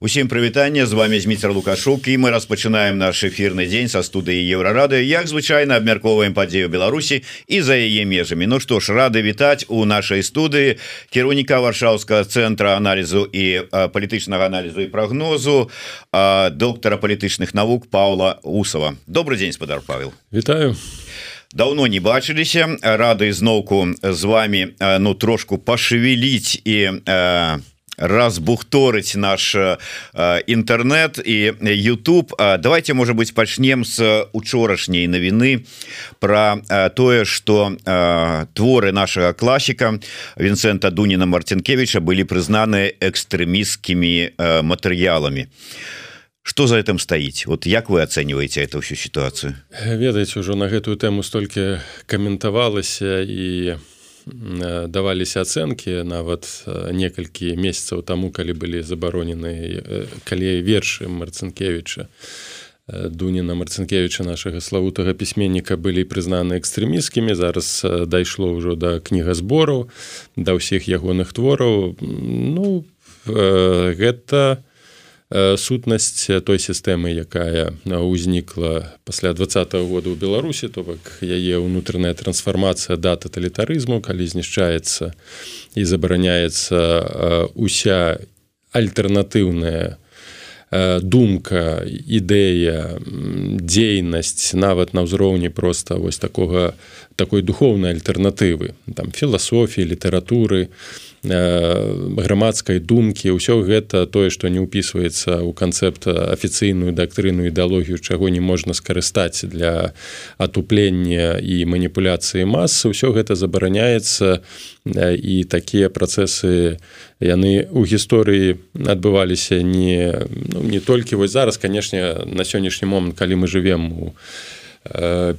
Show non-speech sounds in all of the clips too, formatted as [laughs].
Усім прывітанне з вами зміцер лукашук і мы распачынаем наш эфірны дзень са студыі еўрарады як звычайна абмярковаем падзею Беларусі і за яе межамі Ну што ж рады вітаць у нашай студыі кіраўніка варшаўскага цэнтра аналізу і палітычнага аналізу і прагнозу а, доктара палітычных навук Павла усова. Добрый дзень спадар Павел. Вітаю. Давно не бачыліся рады зноўку з вами ну трошку пашевеліць і а, разбухторыць наш інтэрнет і YouTube давайте можа быть пачнем з учорашняй навіны про тое что творы нашага класіка Вінцента Дуніна Марцінкевича былі прызнаны экстрэміскімі матэрыяламі что за этим стаіць вот як вы ацэньваеце эту всю сітуацыю ведаеце ўжо на гэтую тэму столькі каментавалася і у Э, даваліся ацэнкі нават э, некалькі месяцаў таму калі былі забаронены э, калі вершы марцынкевича дуніна марцынкевича нашага славутага пісьменніка былі прызнаны экстрэміскімі зараз дайшло ўжо да кнігазбораў да ўсіх ягоных твораў ну гэта сутнасць той сістэмы якая ўзнікла пасля два года ў беларусі то бок яе ўнутраная трансфармацыя да таталітарызму калі знішчаецца і забараняецца уся альтэрнатыўная думка ідэя дзейнасць нават на ўзроўні просто вось такога такой духовнай альтэрнатывы там філасофіі літаратуры. то грамадскай думкі ўсё гэта тое што не ўпісваецца ў канцэпт афіцыйную дактрыну ідэалогію чаго не можна скарыстаць для атуплення і маніпуляцыі масы ўсё гэта забараняецца і такія працэсы яны ў гісторыі адбываліся не ну, не толькі вось зараз канешне на сённяшні момант калі мы жывем у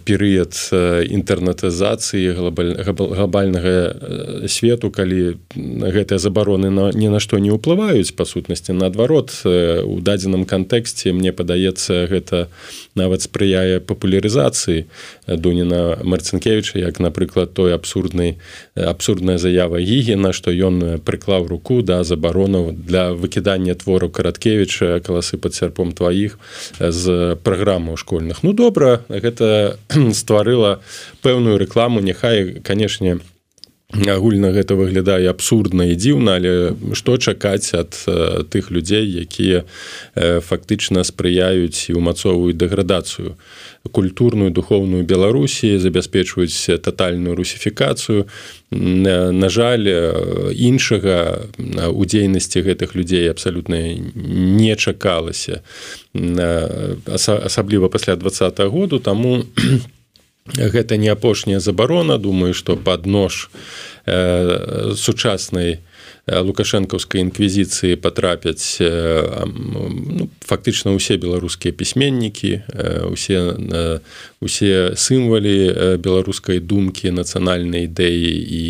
перыяд інтэрнетызацыі глобальнага свету калі гэтыя забароны на ні на што не ўплываюць па сутнасці наадварот у дадзеным кантэксце мне падаецца гэта нават спрыяе папулярызацыі дуніна марцінкевича як напрыклад той абсурднай абсурдная заява гігена што ён прыклаў руку да забаронаў для выкідання твораў караткевича каласы пад сярпом тваіх з праграмаў школьных. Ну добра гэта гэта [clears throat] стварыла пэўную рэкламу няхай канешне агульна гэта выглядае абсурдна і дзіўна але што чакаць ад тых людзей якія фактычна спрыяюць і ўмацоўваюць дэградацыю. Культурную духовную беларусі забяспечваюць тотальную русіфікацыю. На жаль іншага у дзейнасці гэтых людзей абсалютна не чакалася. Асабліва пасля два -го году таму гэта не апошняя забарона. Думаю что под нож э, сучаснай лукашэнкаўскай інквізіцыі патрапяць ну, фактычна ўсе беларускія пісьменнікі усе усе сімвалі беларускай думкі нацыянальнай ідэі і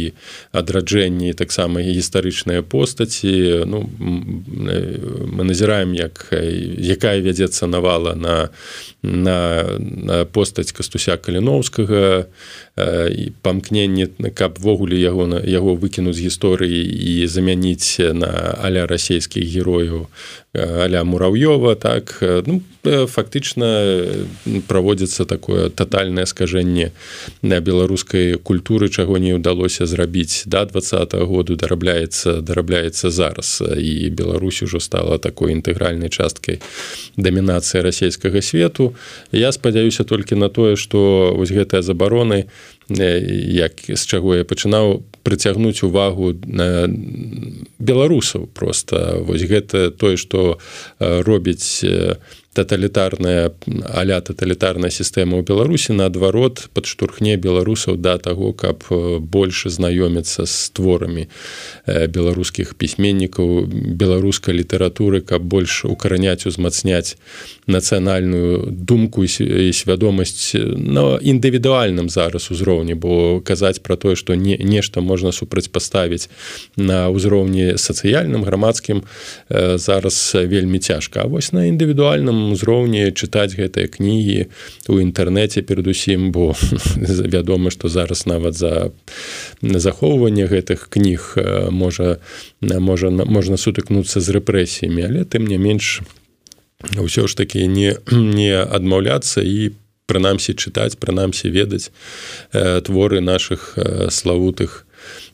адраджэнні таксама гістарычныя постаці. Ну, мы назіраем як якая вядзецца навала на на, на постаць кастуся каліноўскага і памкненне каб ввогуле яго на яго выкінуць гісторыі і замяніць на аля расійскіх герояў аля мурав'ёва так? Ну фактычна праводзіцца такое тотальнае скажэнне на беларускай культуры чаго не ўдалося зрабіць да два -го году дарабляецца дарабляецца зараз. І Беларусь ужо стала такой інтэгральнай часткай дамінацыі расійскага свету. Я спадзяюся толькі на тое што вось гэтыя забароны як з чаго я пачынаў прыцягнуць увагу на беларусаў просто вось гэта тое што робіць тоталітарная аля тоталітарная сістэма ў беларусі наадварот падштурхне беларусаў да таго каб больше знаёміцца з творамі беларускіх пісьменнікаў беларускай літаратуры каб больш укараняць узмацняць нацыянальную думку свядомасць на індывідуальным зараз узроўні бо казаць про тое што не нешта можна супрацьпаставіць на ўзроўні сацыяльным грамадскім зараз вельмі цяжка. А вось на індывідуальным сусветным узроўні чытаць гэтыя кнігі у інтэрнэце перадусім бо [laughs] вядома што зараз нават за захоўванне гэтых кніг можа можа можна сутыкнуцца з рэпрэсіямі але тым не менш ўсё ж такі не не адмаўляцца і прынамсі чытаць прынамсі ведаць творы наших славутых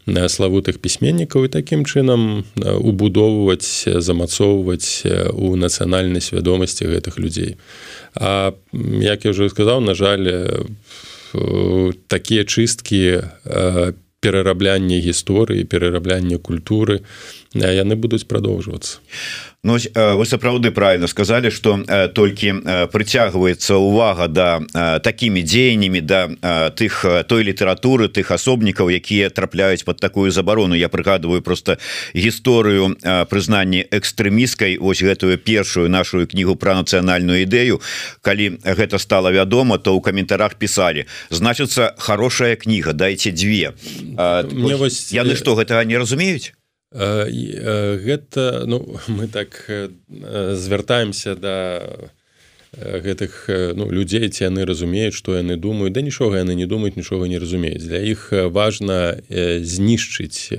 славутых пісьменнікаў і такім чынам убудоўваць замацоўваць у нацыянальнай свядомасці гэтых людзей. А як я уже сказаў на жаль такія чысткі перарабляння гісторыі перарабляння культуры яны будуць продолжвацца Ну вы сапраўды правильно сказали что толькі прыцягваецца увага да такими дзеяннямі да тых той літаратуры тых асобнікаў якія трапляюць под такую забарону. Я прыгадываю просто гісторыю прызнанні экстрэміскай ось гэтую першую нашу кнігу про нацыянальную ідэю. Калі гэта стало вядома то ў каментарах писали значыцца хорошая кніга дайте дзве яны что гэтага не разумеюць гэта ну [laughs] мы так звяртаемся да гэтых ну, людзей ці яны разумеюць што яны думаюць. Да нічога яны не думаюць нічога не разумеюць. Для іх важна знішчыць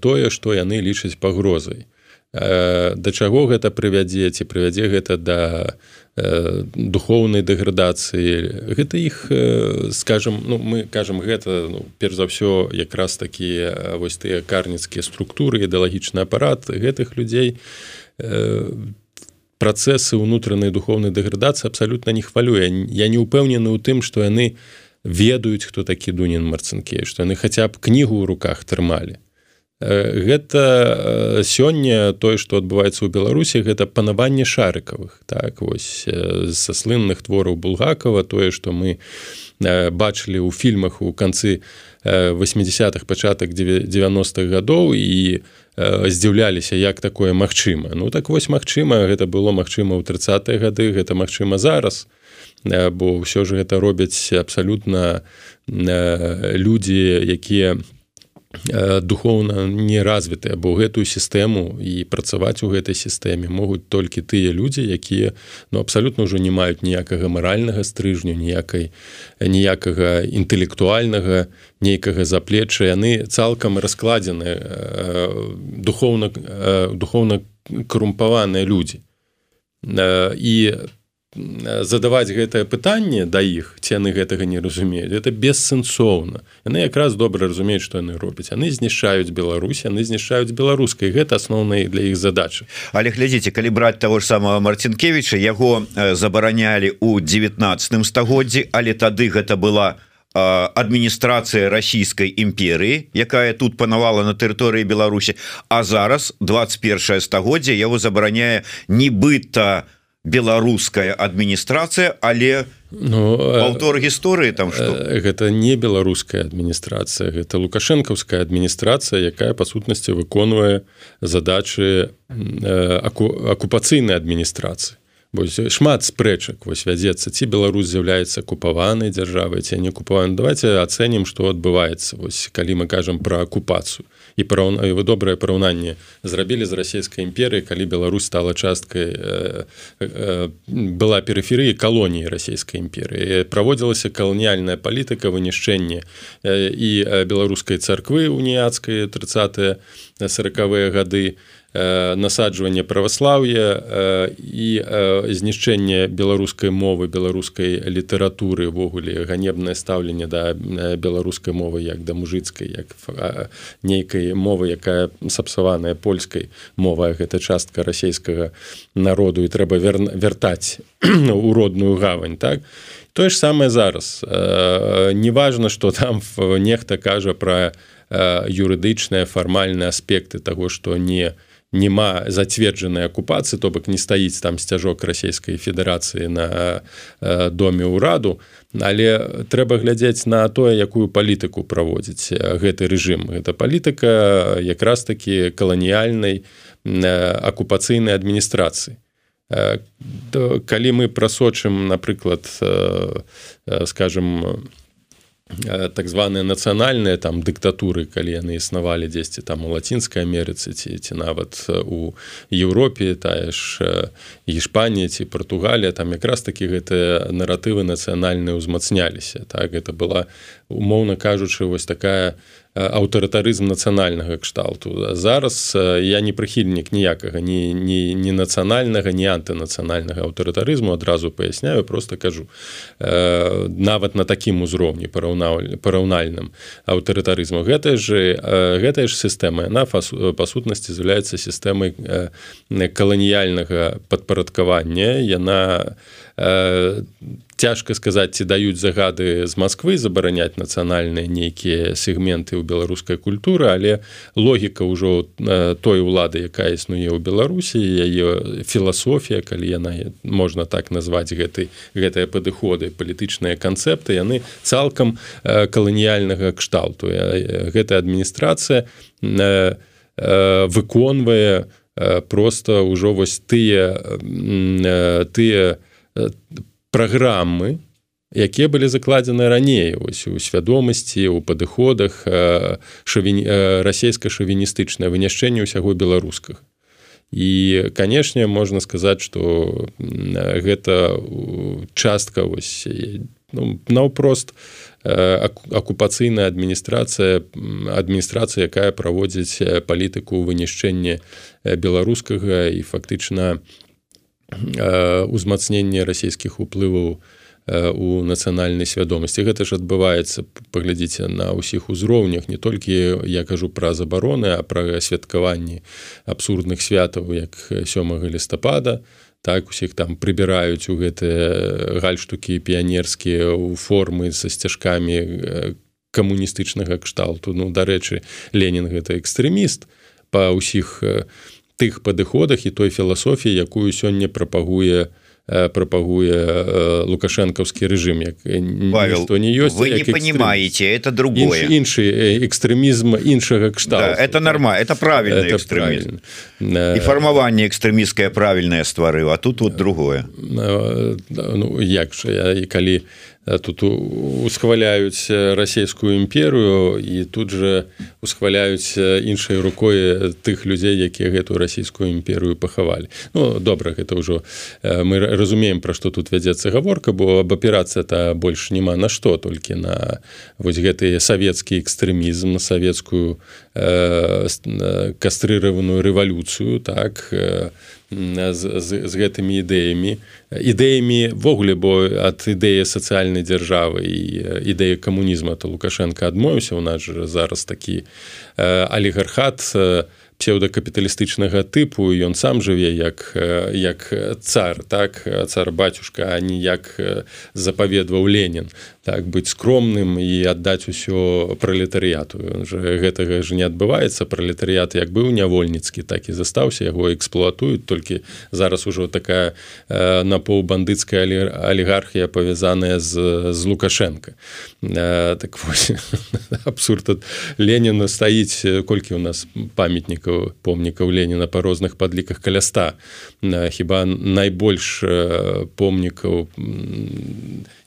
тое што яны лічаць пагрозай да чаго гэта прывядзе ці прывядзе гэта да духоўнай дэградацыі. Гэта іх скажем ну мы кажам гэта ну, перш за ўсё якраз такі вось тыя карніцкія структуры ідэалагічны апарат гэтых людзей. Працэсы ўнутранай духоўнай дэградацыі абсалютна не хвалюе. Я не ўпэўнены ў тым што яны ведаюць хто такі дунін марцынкі што яны хаця б кнігу ў руках трымалі гэта сёння тое што адбываецца ў беларусі гэта панаванне шарыкавых. Так вось са слынных твораў булгакова тое што мы бачылі ў фільмах у канцы 80-х пачатак 90-х гадоў і здзіўляліся як такое магчыма. Ну так вось магчыма гэта было магчыма ў 30 гады гэта магчыма зараз бо ўсё ж гэта робяць абсалютна людзі якія Э, духоўна не развітыя бо гэтую сістэму і працаваць у гэтай сістэме могуць толькі тыя людзі якія ну абсалютна ўжо не маюць ніякага маральнага стрыжню ніякай ніякага інтэлектуальнага нейкага заплеча яны цалкам раскладзены э, духоўна э, духоўна карумпаваныя людзі. І задаваць гэтае пытанне да іх ці яны гэтага не разумеюць это бессэнсоўна. Яны якраз добра разумеюць што яны робяць. Яны знішчаюць Беларусь яны знішчаюць беларускай. Гэта асноўныя для іх задачы але глядзіце калі браць того ж самого марцінкевича яго забаранялі у 19 стагоддзі але тады гэта была адміністрацыя расійскай імперыі якая тут панавала на тэрыторыі Беларусі а зараз 21 стагоддзя яго забараняе нібыта у беларуская адміністрацыя але ну, аўтор гісторыі там что гэта не беларуская адміністрацыя гэта лукашэнкаўская адміністрацыя якая па сутнасці выконвае задачы акупацыйнай адміністрацыі. Вось шмат спрэчак вось вядзецца ці Беларусь з'яўляецца акупаванай дзяржавай ці не акупаваны давайте ацэнім што адбываецца вось калі мы кажам пра акупацыю і параўна вы добрае параўнанне зрабілі з расійскай імперыі калі Беларусь стала часткай э, э, была перыферыі калоніі расійскай імперыі праводзілася каланіяльная палітыка вынішчэння э, і беларускай царквы уніяцкай 30 сороквыя гады насаджванне праваслаўя і знішчэнне беларускай мовы беларускай літаратуры ввогуле ганебнае стаўленне да беларускай мовы як да мужыцкай як нейкай мовы якая сапсаваная польскай мова гэта частка расійскага народу і трэба вер... вяртаць [clears throat] у родную гавань так? Тое ж самае зараз. Неважна что там нехта кажа пра юрыдычныя фармальныя аспекты того што не не няма зацверджанай акупацыі то бок не стаіць там сцяжок расійскай федэрацыі на э, доме ўраду але трэба глядзець на тое якую палітыку праводзіць гэты рэжым. Гэта палітыка якраз такі каланіяльнай акупацыйнай адміністрацыі. Калі мы прасочым напрыклад скажем Э, так званыя нацыянальныя там дыктатуры калі яны існавалі дзесьці там у лацінскай Амерыцы ці ці нават э, у Еўропе тая ж Іспанія ці Португалія там якраз такі гэтыя наратывы нацыянальныя ўзмацняліся так гэта была умоўна кажучы вось такая аўтарытарызм нацыянальнага кшталту. Зараз я не прыхільнік ніякага ні не не нацыянальнага не антынацыянальнага аўтарытарызму адразу паясняю просто кажу. Нават на такім узроўні параўнаў параўнальным аўтарытарызму. Гэта же гэтая ж сістэма яна па сутнасці з'яўляецца сістэмай каланіяльнага падпарадкавання. Яна цяжка сказаць ці даюць загады з Масквы забараняць нацыянальныя нейкія сегменты ў беларускай культуры але логіка ўжо той улады якая існуе ў беларусі яе філасофія калі яна можна так назваць гэтай гэтыя падыходы палітычныя канцэпты яны цалкам каланіяльнага кшталту. Гэтая адміністрацыя выконвае просто ўжо вось тыя тыя праграмы якія былі закладзены раней ось у свядомасці у падыходах шаві... расійска-шавіністычнае выняшчэнне ўсяго беларускага і канешне можна сказаць что гэта частка вось ну, наўпрост акупацыйная адміністрацыя адміністрацыя якая праводзіць палітыку вынішчэння беларускага і фактычна у узмацнення расійскіх уплываў у нацыянальнай свядомасці. Гэта ж адбываецца паглядзіце на ўсіх узроўнях не толькі я кажу пра забароны а пра святкаванні абсурдных святаў як сёмага лістапада так усіх там прыбіраюць у гэтыя гальштукі піянерскія ў формы са сцяжкамі камуністычнага кшталту. Ну дарэчы ленін гэта экстрэміст па ўсіх тых падыходах і той філасофіі якую сёння прапагуе прапагуе лукашэнкаўскі рэжым як что не ёсць вы не понимаете это другое. Іншы экстрэмізм іншага кшта да, это норма это правильно это правильно. І фармаванне экстрэміскае правільнае стварыў а тут вот другое. ну як жа я і калі Э, тут усхваляюць расійскую імперыю і тут же усхваляюць іншай рукой тых людзей якія гэтую расійскую імперыю пахавалі. Ну добра гэта ўжо мы разумеем пра што тут вядзецца гаворка бо аб аперацыя то больш няма на што толькі на вось гэты савецкі экстрэмізм на савецкую э, кастрыраваную рэвалюцыю так на э, з, з, з гэтымі ідэямі. Ідэямівогуле бо ад ідэі сацыяльнай дзяржавы і ідэі камунізма то лукашенко адмовіўся у нас жа зараз такі алігархат псеўдакапіталістычнага тыпу ён сам жыве як як цар так? Цар батюшка а ніяк запаведваў ленін так быць скромным і аддаць усё пралетарыяту. Же гэтага ж не адбываецца. Пралетарыят як быў нявольніцкі так і застаўся. Яго эксплуатуюць толькі зараз ужо такая напоўбандыцкая алігархія павязаная з з лукашенко так [laughs] абсурд леніна стаіць. Колькі у нас памятнік помнікаў леніна па розных падліках каля ста. Хіба найбольш помнікаў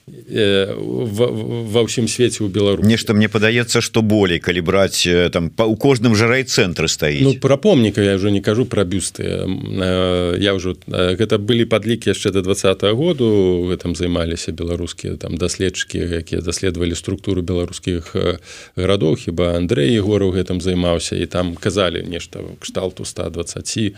ва ўсім свеце ў белару нешта мне падаецца што болей калі браць там па у кожным жа райцэнтры стаіць ну, пра помніка я ўжо не кажу пра бюсты. Я ўжо гэта былі падлікі яшчэ да двадца году гэтым займаліся беларускія там даследчыкі якія даследавалі структуру беларускіх гарадоў хіба Андрей егораў гэтым займаўся і там казалі нешта кшталту 120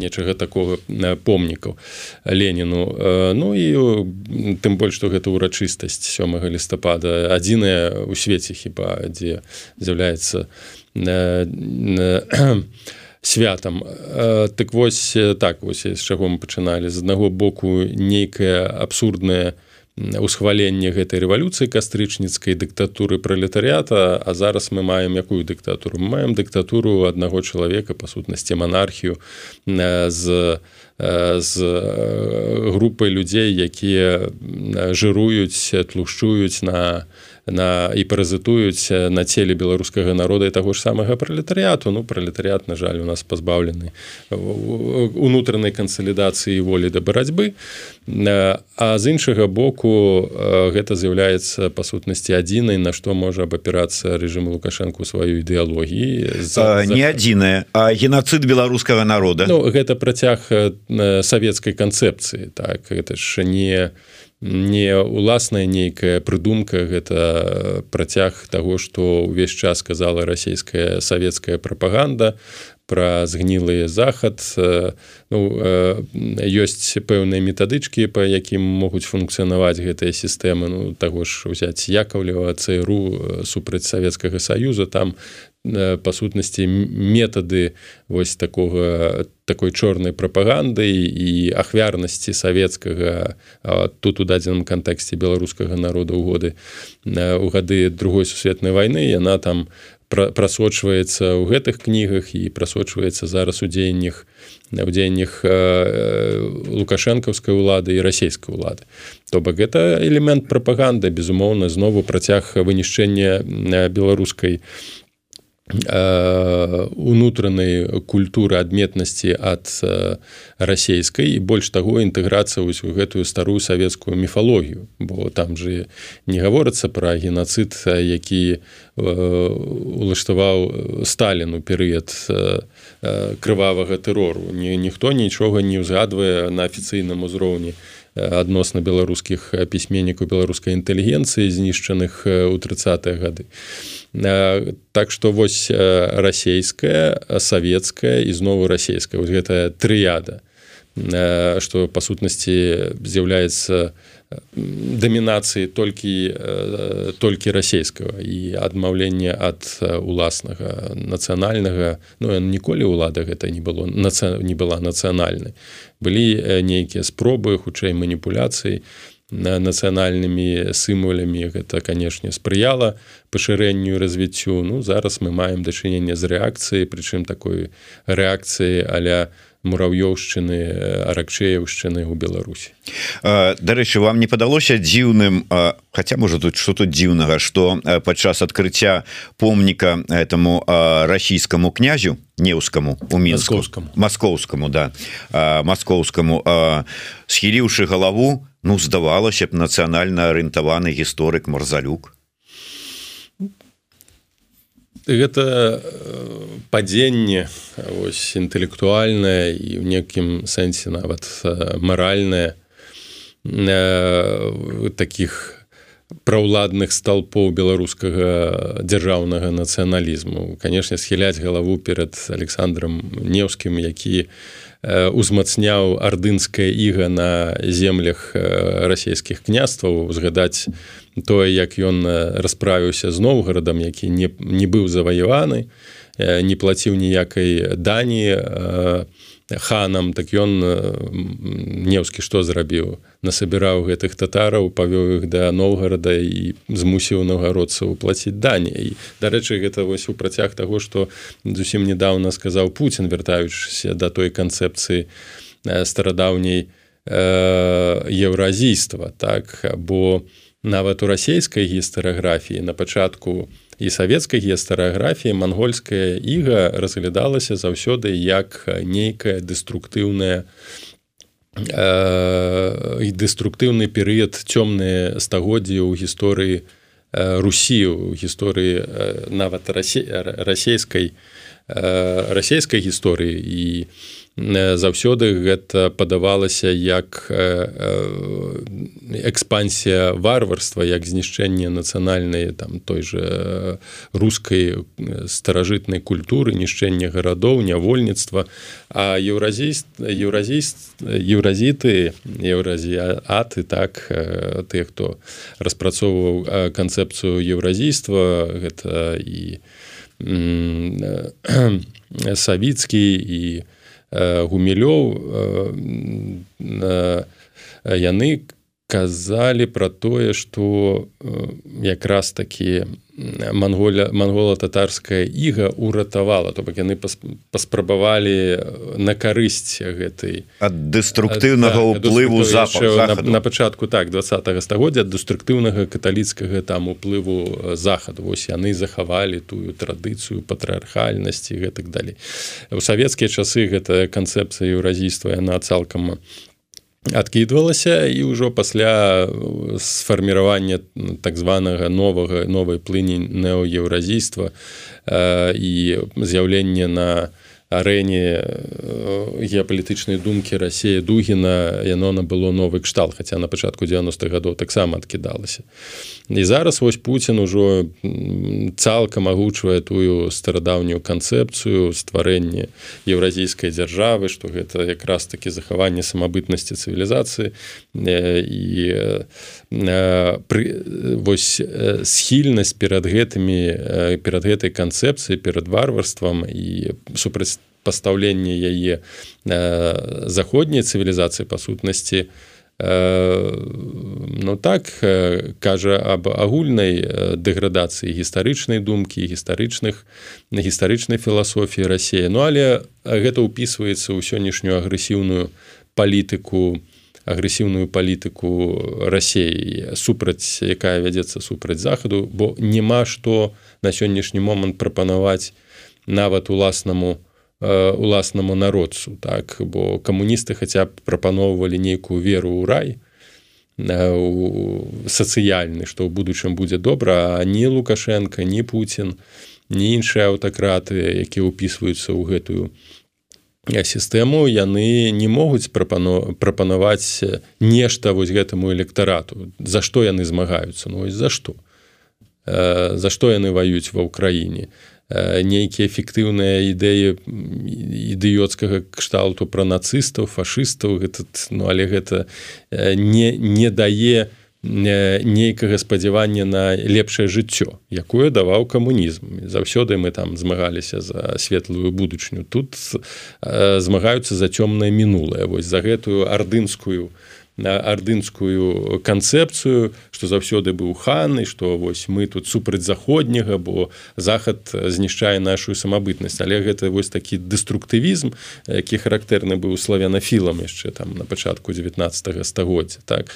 нечага такого помнікаў Леніну Ну і тым больш што гэта ўрачыстасць сёмага лістапада адзіная ў свеце хіба дзе з'яўляецца [clears throat] святам. Так вось так вось з чаго мы пачыналі. З аднаго боку нейкае абсурднае усхваленне гэтай рэвалюцыі кастрычніцкай дыктатуры пралетарыята а зараз мы маем якую дыктатуру? Маем дыктатуру аднаго чалавека па сутнасці манархію з з групай людзей якія жыруюць тлушчуюць на на і паразітуюць на целе беларускага народа і таго ж самага пралетарыяту. Ну пралетарыят на жаль у нас пазбаўлены унутранай кансалідацыі волі да барацьбы. А з іншага боку гэта з'яўляецца па сутнасці адзінай на што можа абапірацца рэжым лукашэнку сваю ідэалогіі. За, не за... адзіная а геноцид беларускага народа. Ну, гэта працяг савецкай канцэпцыі так. Гэта ж не не уласная нейкая прыдумка гэта працяг таго што ўвесь час сказала расійская савецкая прапаганда про згнілыя захад. Ну, ёсць пэўныя метадычкі па якім могуць функцыянаваць гэтыя сістэмы. Ну таго ж узяць якаўлева цру супраць савецкага саюза. Там па сутнасці метады вось такога такой чорнай прапаганды і ахвярнасці савецкага тут у дадзеным кантэксце беларускага народа ў годы у гады другой сусветнай вайны яна там прасочваецца ў гэтых кнігах і прасочваецца зараз у дзеяннях у дзеяннях лукашэнкаўскай улады і расійскай улады. То бок гэта элемент прапаганды безумоўна знову працяг вынішчэння беларускай Э, унутранай культуры адметнасці ад э, расійскай і больш таго інтэграцыя вось у гэтую старую савецкую міфалогію. Бо там же не гаворыцца пра геноцид які улаштаваў сталіну перыяд крывавага тэрору. Ні ніхто нічога не ўзгадвае на афіцыйным узроўні адносна беларускіх пісьменнікаў беларускай інтэлігенцыі знішчаных у тридцатые гады. Так что вось расійская савецкая і знову расійская вось гэтая трыяда что па сутнасці з'яўляецца дамінацыі толькі толькі расійскага і адмаўлення ад уласнага нацыянальнага Ну ніколі ўлада гэта не было не была нацыянальнай былі нейкія спробы хутчэй маніпуляцыі нацыянальнымі сімвалямі гэта канешне спрыяла пашырэнню развіццю. Ну зараз мы маем дачыненне з рэакцыяй прычым такой рэакцыі аля мурав'ёўшчыны аракчеяўшчыны ў беларусі. Дарэчы вам не падалося дзіўным хотя можа тут что тут дзіўнага что падчас адкрыцця помніка этому расійскаму князю неўскаму у мінскаўскаму маскоўскаму да маскоўскаму схіліўшы галаву ну здавалася б нацыянальна арыентаваны гісторык марзалюк гэта э, падзенне ось інтэлектуальнае і ў некім сэнсе нават э, маральнае э, таких праўладных сталпоў беларускага дзяржаўнага нацыяналізму. Канешне схіляць галаву перад александром неўскім які узмацняў ардынская іга на землях расійскіх княстваў узгадаць тое як ён расправіўся з новгарадам які не, не быў заваяваны не плаціў ніякай дані ханам так ён неўскі што зрабіў? Насабіраў гэтых татараў павёў іх да новгарада і змусіў нагародцаў плаціць дані і дарэчы гэта вось у працяг таго што зусім недавно сказаў Пуін вяртаючыся да той канцэпцыі старадаўняй еўразійства так? Бо у нават у расійскай гістарыяграфіі на пачатку і савецкай гістарыяграфіі мангольская іга разглядалася заўсёды як нейкая дэструктыўная і дэструктыўны перыяд цёмныя стагоддзі ў гісторыі Русі у гісторыі нават расійскай расійскай гісторыі. І заўсёды гэта падавалася як экспансія варварства як знішчэнне нацыянальнай там той же рускай старажытнай культуры нішчэння гарадоў нявольніцтва. А еўразіст еўразіст еўразіты еўразіаты так тых хто распрацоўваў канцэпцыю еўразійства гэта і [clears throat] савіцкі і гумілёў яны казалі пра тое што якраз такі манголя монгола-татарская іга уратавала то бок яны паспрабавалі на карысць гэтай ад дэструктыўнага ўплыву на, на пачатку так два стагоддзя дэструктыўнага каталіцкага там уплыву захаду. Вось яны захавалі тую традыцыю патрыархальнасці гэтак далей. У савецкія часы гэта канцэпцыя еўразійства яна цалкам адкідвалася і ўжо пасля сфарміравання так званага новага новай плыні неоеўразійства і з'яўлення на арэне геапалітычнай думкі рассея дугіна яно набыло новы кшталт хаця на пачатку 90-х гадоў таксама адкідалася. І зараз вось Пуін ужо цалкам агучвае тую старадаўнюю канцэпцыю стварэння еўразійскай дзяржавы што гэта якраз такі захаванне самабытнасці цывілізацыі. І пры вось схільнасць перад гэтымі перад гэтай канцэпцыяй перад варварствам і супраць пастаўленне яе э, заходняй цывілізацыі па сутнасці э, ну так э, кажа аб агульнай дэградацыі гістарычнай думкі гістарычных на гістарычнай філасофіі рассея Ну але гэта ўпісваецца ў сённяшнюю агрэсіўную палітыку агрэсіўную палітыку рассеі супраць якая вядзецца супраць захаду бо няма што на сённяшні момант прапанаваць нават уласнаму Э, уласнаму народцу так бо камуністы хаця б прапаноўвалі нейкую веру ў рай э, сацыяльны што ў будучым будзе добра а не лукашенко не Путін не іншыя аўтакраты якія ўпісваюцца ў гэтую сістэму яны не могуць прапано прапанаваць нешта вось гэтаму электарату за што яны змагаюцца? Ну за што? Э, за што яны ваюць ва ўкраіне Э, нейкія эфектыўныя ідэі ідыёцкага кшталту пра нацыстаў фашыстаў. Гэта ну але гэта не не дае нейкага спадзявання на лепшае жыццё якое даваў камунізм. Заўсёды мы там змагаліся за светлую будучню. Тут змагаюцца за цёмнае мінулае. Вось за гэтую ардынскую ардынскую канцэпцыю што заўсёды быў хан і што вось мы тут супраць заходняга бо захад знішчае нашу самабытнасць. Але гэта вось такі дэструктывізм які характэрны быў славянафілам яшчэ там на пачатку 19 стагоддзя так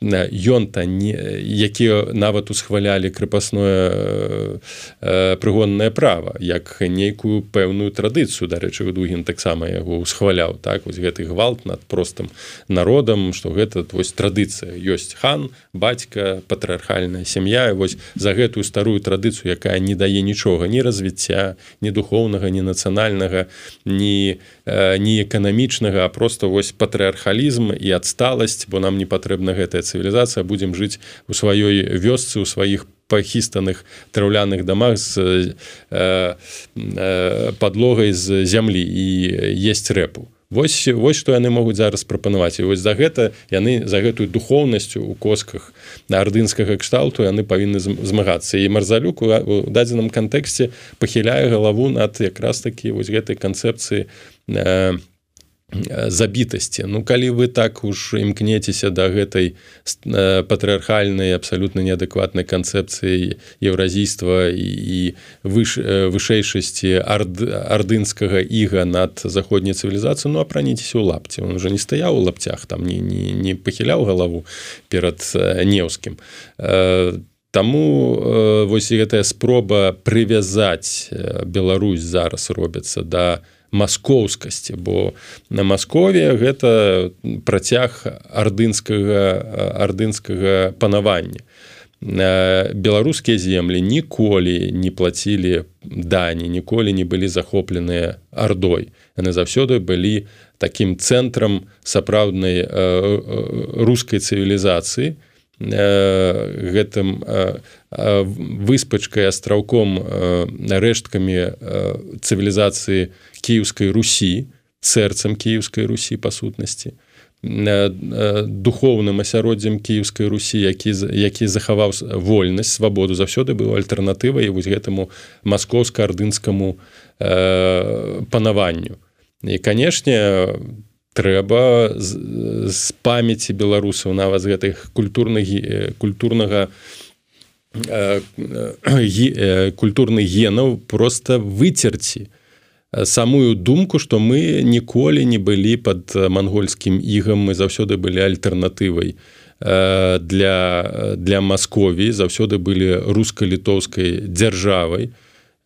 ён та не якія нават усхвалялі крыпасное э, прыгоннае права як нейкую пэўную традыцыю дарэчы дугін таксама яго усхваляў так? Вось гэты гвалт над простым народам што гэта вось традыцыя ёсць хан бацька патрыархальная сям'я вось за гэтую старую традыцыю якая не дае нічога ні развіцця ні духоўнага ні нацыянальнага ні э, ні эканамічнага а просто вось патрыархалізм і адсталасць бо нам не патрэбна гэтая цывілізацыя будзем жыць у сваёй вёсцы у сваіх пахістаных траўляных дамах з э, э, подлогай з зямлі. І есть рэпу. Вось вось што яны могуць зараз прапанаваць. І вось за гэта яны за гэтую духоўнасцю у косках на ардынскага кшталту яны павінны змагацца. І марзалюк у дадзеным кантэксце пахіляе галаву над якраз такі вось гэтай канцэпцыі на э, забітасці. Ну калі вы так уж імкнецеся да гэтай патрыархальнай абсалютна неадэкватнай канцэпцыі еўразійства і выш, вышэйшасці ard, ардынскага іга над заходняй цывілізацыю ну апраніцеся ў лапці. Он уже не стаяў у лапцях там не, не, не пахіляў галаву перад неўскім. Таму вось гэтая спроба прывязаць Беларусь зараз робіцца да маскоўскасці бо на Маскове гэта працяг ардынскага ардынскага панавання. Беларускія землі ніколі не плацілі дані ніколі не былі захопленыя ардой. Яны заўсёды былі такім цэнтрам сапраўднай рускай цывілізацыі гэтым выспачкай астраўком рэшткамі цывілізацыі кіеўскай русі сэрцам кіеўскай русі па сутнасці духоўным асяроддзям кіеўскай русі які які захаваў вольнасць свабоду заўсёды быў альтэрнатывай вось гэтаму маскоўска-ардынскаму э, панаванню. І канешне трэба з, з памяці беларусаў нават з гэтых культурных культурнага культурных генаў просто выцерці самую думку что мы ніколі не былі под монгольскім ігам мы заўсёды былі альтэрнатывай для для Маскові заўсёды былі руска-літоўскай дзяржавай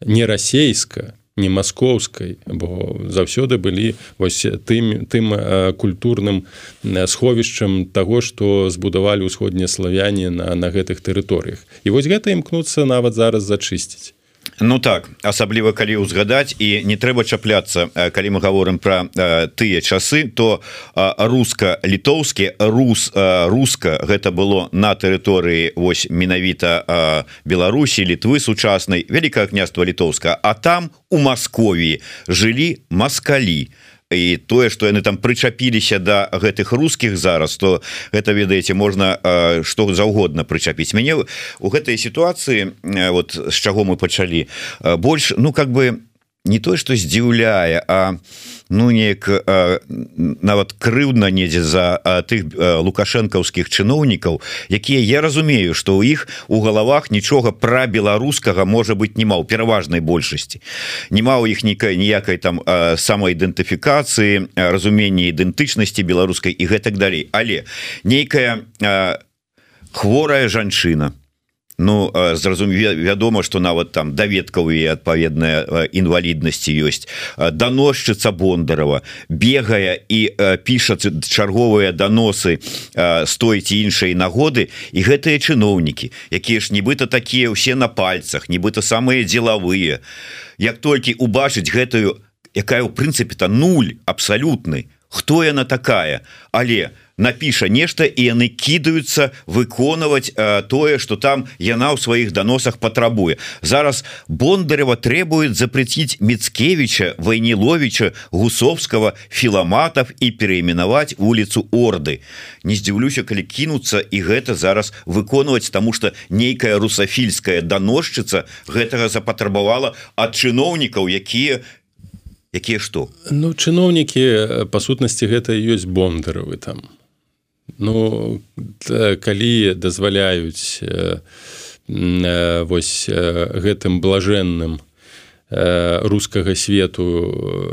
не расейска не маскоўскай бо заўсёды былі вось тым тым культурным сховішчам таго што збудавалі ўсходнія славяне на на гэтых тэрыторыях. І вось гэта імкнуцца нават зараз зачысціць Ну так асабліва калі ўзгадаць і не трэба чапляцца калі мы говорим про тыя часы то руска-літоўскі рус руска гэта было на тэрыторыі вось менавіта Беларусі літвы сучаснай вялікае княства літоўска а там у Маскові жылі маскалі. то і тое что яны там прычапіліся до да гэтых русских зараз то гэта ведаеце можна что заўгодна прычапіць. Мяне у гэтай сітуацыі вот з чаго мы пачалі больш ну как бы не то что здзіўляе а ну неяк нават крыўдна недзе за тых лукашэнкаўскіх чыноўнікаў якія я разумею что ў іх у галавах нічога пра беларускага можа быть нема ў пераважнай большасці. Нема у іх нікай ніякай там самаідэнтыфікацыі разуменне ідэнтычнасці беларускай і гэтак далей. Але нейкая хворая жанчына то Ну зразуме вядома что нават там даведкавыя адпаведная інваліднасці ёсць. Даносчыца бондарова бегае і піша чарговыя даносы з той ці іншай нагоды. І гэтыя чыноўнікі якія ж нібыта такія ўсе на пальцах нібыта самыя дзелавыя. Як толькі убачыць гэтую якая ў прынцыпе-то нуль абсалютны хто яна такая. Але у напіша нешта і яны кідаюцца выконваць э, тое что там яна ў сваіх даносах патрабуе. Зараз бондарева требует запретить мицкевича войнеловича гусовского філаматов і переименаваць улицу орды. Не здзіўлюся калі кінуцца і гэта зараз выконваць тому что нейкая русафільская даносчыца гэтага запатрабавала ад чыноўнікаў якія якія што? Ну чыноўнікі па сутнасці гэта ёсць бондаровы там Ну калі дазваляюць э, э, вось э, гэтым блажэнным рускага свету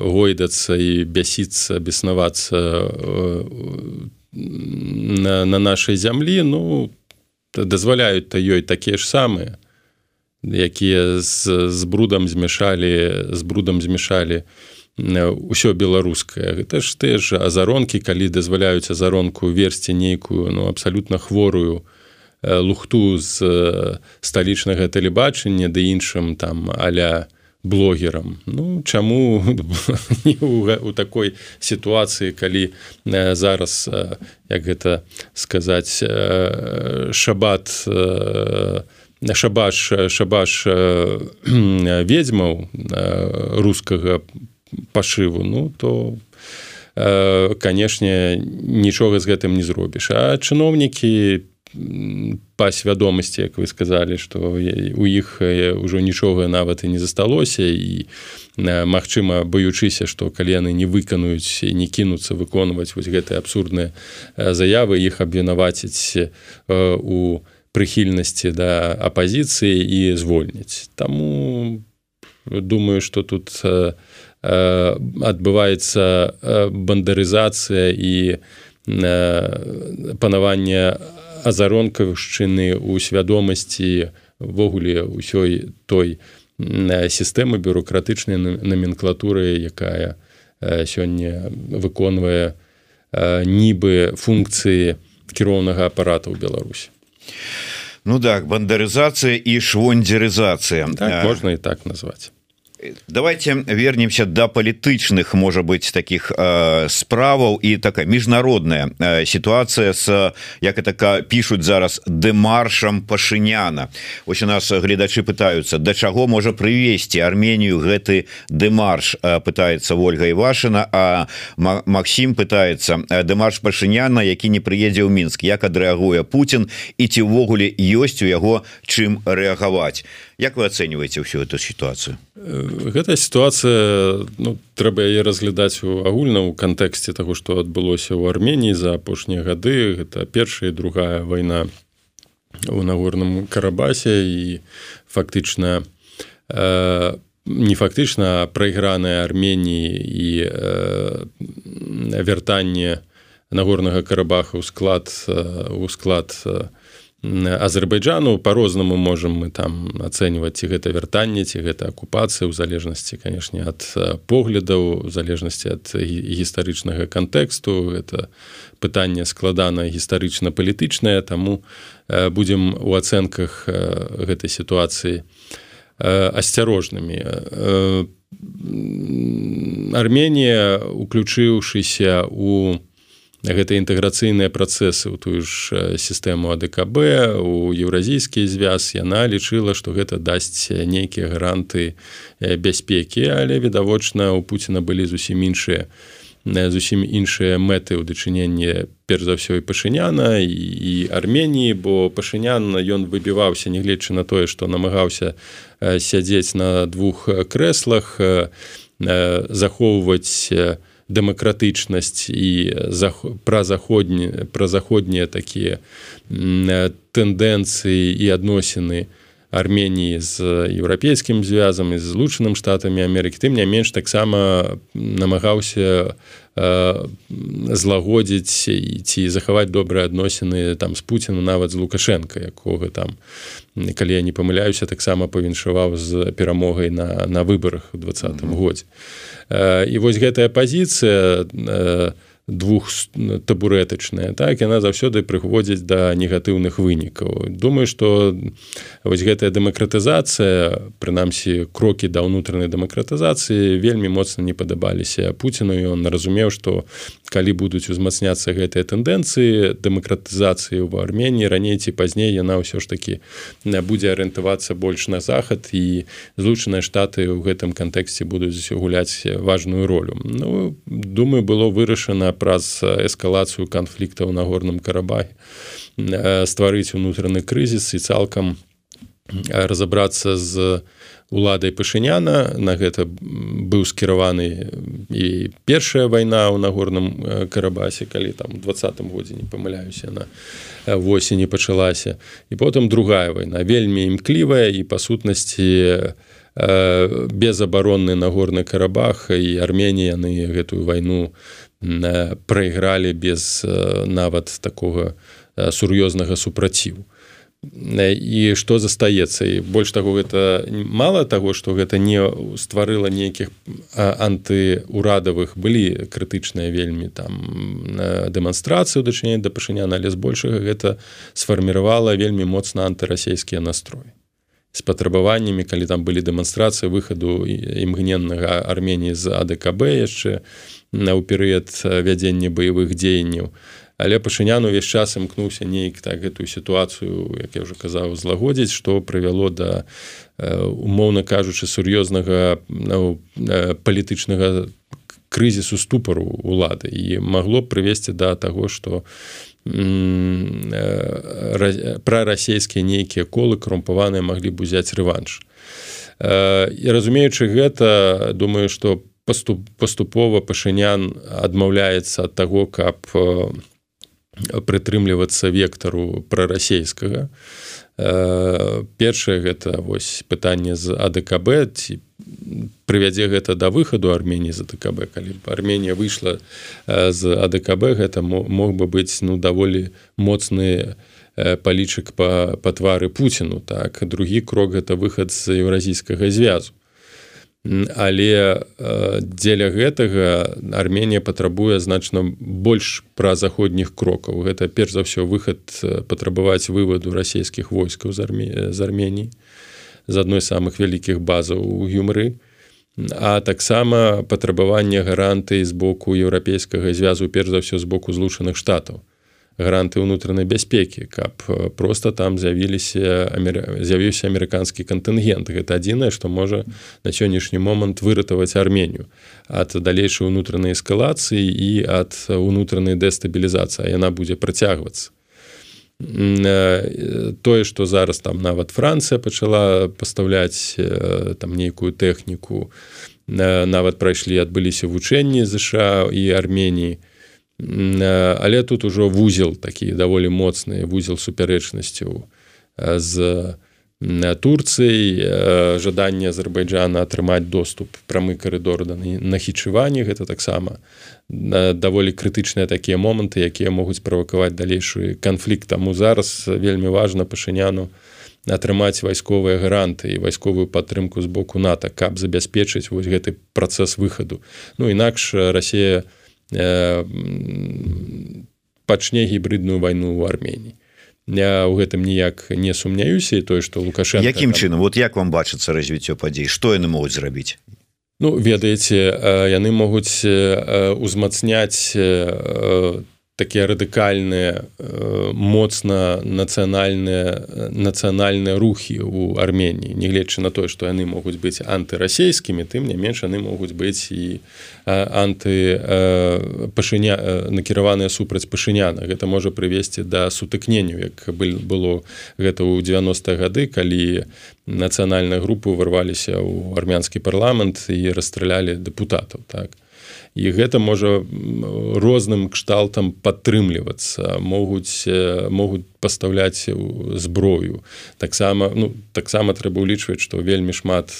гойдацца і бясіцца беснавацца на, на нашай зямлі ну дазваляюць то ёй такія ж самыя якія з, з брудам змяшалі з брудам змяшалі ўсё беларускае. Гэта ж ты ж азаронкі калі дазваляюць азаронку версці нейкую ну абсалютна хворую лухту з сталічнага тэлебачання ды іншым там аля блогерам. Ну чаму [laughs] у такой сітуацыі калі зараз як гэта сказаць шабат шабаш шабаш [clears throat] ведзьмаў рускага пашыву ну то э, канешне нічога з гэтым не зробіш. А чыноўнікі па свядомасці як вы сказалі што у іх ўжо нічога нават і не засталося і Магчыма баючыся што калі яны не выканаюць не кінуцца выконваць вось гэтыя абсурдныя заявы іх абвінаваціць у прыхільнасці да апазіцыі і звольніць Таму думаю што тут Э, адбываецца э, бандарызацыя і э, панаванне азаронкавшчыны ў свядомасці ввогуле ўсёй той сістэмы бюрократычнай номенклатуры якая сёння выконвае нібы функцыі кіроўнага апарата ў беларусі. Ну так бандарызацыя і швондзерызацыя. Так, можна і так назваць давайте вернемся до палітычных может быть таких э, справаў і такая міжнародная э, ситуация с як это пишутць зараз дэмаршам пашыняна ось у нас гледачы пытаются до чаго можа привесці Арменію гэты дэмарш э, пытается Ольга Івашина а Макссім пытается дэмарш пашыняна які не прыедзе ў мінск як адрэагуе Путін? І ці ўвогуле ёсць у яго чым рэагаваць Як вы ацэньваеце ўсю эту сітуацыю? Гэтая сітуацыя ну, трэба яе разглядаць у агульна ў кантэксце таго што адбылося ў арменії за апошнія гады. Гэта першая другая вайна у нагорным карабасе і фактычна э, не фактычна прайграная арменії і э, вяртанне нагорнага карабаха ў склад у склад азербайджану. По-рознаму можем мы там ацэньваць ці гэта вяртанне ці гэта акупацыя ў залежнасці канешне ад поглядаў залежнасці ад гістарычнага кантэксту это пытанне складана гістарычна-палітычнае таму будзем у ацэнках гэтай сітуацыі асцярожнымі Арменія уключыўшыся у гэта інтэграцыйныя працэсы ў тую ж сістэму АДКБ у еўразійскі звяз. Яна лічыла што гэта дасць нейкія гаранты бяспекі але відавочна у Пуціна былі зусім іншыя зусім іншыя мэты ў дачыненні перш за ўсё і пашыняна і, і арменії бо пашынян ён выбіваўся нягледзячы на тое што намагаўся сядзець на двух крэслах захоўваць дэмакратычнасць і пра заходні пра заходнія такія тэндэнцыі і адносіны арменії з еўрапейскім звязам і з злучаным штатамі Амерыкі тым не менш таксама намагаўся злагодзіць ці захаваць добрыя адносіны там з Пуціна нават з лукашенко якога там калі я не памыляюся таксама павіншаваў з перамогай на на выбарах у двадцатым годзе. І вось гэтая пазіцыя двух табурэтачная так яна заўсёды прыходзіць да негатыўных вынікаў. Думаю что вось гэтая дэмакратызацыя прынамсі крокі да ўнутранай дэмакратызацыі вельмі моцна не падабаліся Пуціну. Ён разумеў что калі будуць узмацняцца гэтыя тэндэнцыі дэмакратызацыі ў армении раней ці пазней яна ўсё ж таки будзе арыентавацца больш на захад і злучаныя штаты ў гэтым кантэксце будуць гуляць важную ролю. Ну думаю было вырашана праз эскалацыю канфлікта ў нагорным карабаге стварыць унутраны крызіс і цалкам разабрацца з уладай пашыняна на гэта быў скіраваны і першая вайна ў нагорным карабасе калі там двадцатым годзе не памыляюся на восені пачалася. І потым другая вайна вельмі імклівая і па сутнасці безабаронны нагорны карабах і арменія яны гэтую вайну прайгралі без нават такога сур'ёзнага супраціву і што застаецца? І больш таго гэта мала таго што гэта не стварыла нейкіх антыурадавых былі крытычныя вельмі там дэманстрацыю дачынення да пашыняна але збольшага гэта сфарміравала вельмі моцна антырасійскія настроі з патрабаваннямі калі там былі дэманстрацыі выхаду імгненнага арменії з адКб яшчэ на ў перыяд вядзення баявых дзеянняў але пашынян увесь час імкнуўся нейк так гэтую сітуацыю як я уже казаў злагодзіць што прывяло да умоўна кажучы сур'ёзнага ну, палітычнага крызісу ступару улады і магло б прывесці да таго што пра расійскія нейкія колы карумпаваныя маглі б узяць рэванш. І разумеючы гэта думаю што по паступ, паступова пашынян адмаўляецца ад таго каб э, прытрымлівацца вектару прарасейскага. Э, першае гэта вось пытанне з адКб ці прывядзе гэта да выхаду арменії за ДКб калі б арменія выйшла э, з адКб гэта мог бы быць ну даволі моцны палічык па па твары Пуціну. Так другі крок гэта выхад з еўразійскага звязу але э, дзеля гэтага Арменія патрабуе значна больш пра заходніх крокаў. Гэта перш за ўсё выхад э, патрабаваць вываду расійскіх войскаў з арме з арменій з адной з самых вялікіх базаў у юмры а таксама патрабаванне гаранты з боку еўрапейскага звязу перш за ўсё з боку злучаных штатаў гаранты ўнутранай бяспекі каб просто там з'явіліся з'явіўся амерыканскі кантынгент. Гэта адзінае што можа на сённяшні момант выратаваць арменію ад далейшай унутранай эскалацыі і ад унутранай дэстабілізацыі яна будзе працягвацца. Тое што зараз там нават Францыя пачала пастаўляць там нейкую тэхніку нават прайшлі адбыліся вучэнні ЗША і арменії але тут ужо вузел такі даволі моцны вузел супярэчнасцяў з Турцыі жаданне Азербайджана атрымаць доступ прамы коридор да нахічыванні гэта таксама даволі крытычныя такія моманты якія могуць правакаваць далейшы канфлікт. Таму зараз вельмі важна пашыняну атрымаць вайсковыя гаранты і вайсковую падтрымку з боку нато каб забяспечыць вось гэты працэс выхаду. Ну інакш Росія э, пачне гібридную вайну ў армении я у гэтым ніяк не сумняюся і тое что лукашенко якім там... чынам? Вот як вам бачыцца развіццё падзей? Что яны могуць зрабіць? Ну ведаеце яны могуць узмацняць такія радыкальныя моцна нацыянальныя нацыянальныя рухі ў Арменії нягледзячы на тое што яны могуць быць антырасійскімі тым не менш яны могуць быць і анты пашыня накіраваныя супраць пашыняна. Гэта можа прывесці да сутыкненню як было гэта ў 90 гады калі нацыянальныя групы ўварваліся ў армянскі парламент і расстралялі дэпутатаў так і гэта можа розным кшталтам падтрымлівацца могуць могуць пастаўляць зброю. Таксама ну таксама трэба ўлічваць што вельмі шмат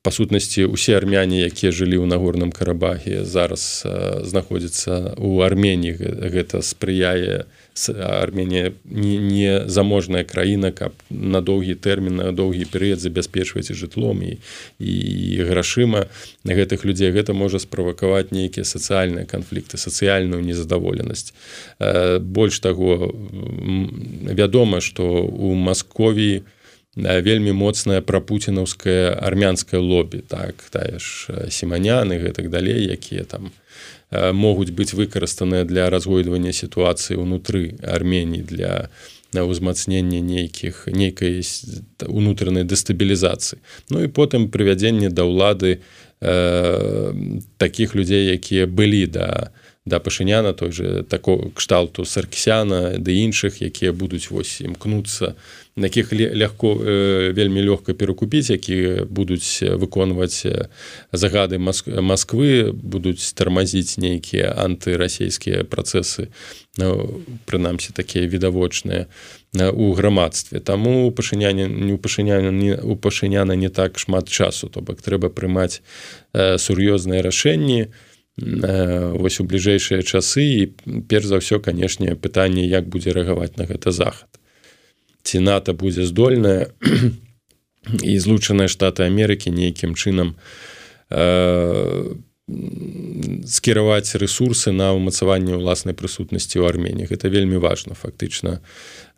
па сутнасці усе армяне якія жылі ў нагорным карабаге зараз знаходзіцца ў арменії гэта спрыяе на Арменія не, заможная краіна, каб на доўгі тэрмін на доўгі перыяд забяспечваць жытлом і, і грашыма гэтых людзей гэта можа справакаваць нейкія сацыяльныя канфлікты, сацыяльную незадаволенасць. Больш таго вядома, што у Маскові вельмі моцная прапуцінаўская армянская лобі так тая ж семаняны гэтак далей, якія там, могуць быць выкарыстаныя для разгойдвання сітуацыі ўнутры армении для ўзмацнення нейкіх нейкай унутранай дэстабілізацыі Ну і потым прывядзенне да ўлады э, таких людзей якія былі да да пашыняна той же такого кшталту сарксяна ды іншых якія будуць вось імкнуцца якіх легко э, вельмі лёгка перакупіць які будуць выконваць загады Москвы будуць тармазіць нейкія антырасійскія працэсы ну, прынамсі такія відавочныя у грамадстве. Таму пашыняне не пашыняне не у пашыняна не так шмат часу. То бок трэба прымаць э, сур'ёзныя рашэнні вось у бліжэйшыя часы і перш за ўсё канешне пытанне як будзе рэагаваць на гэта захад. Ці нато будзе здольная і злучаныя штаты Амерыкі нейкім чынам э, скіраваць ресурсы на ўмацаванне ўласнай прысутнасці ў армении гэта вельмі важно фактычна.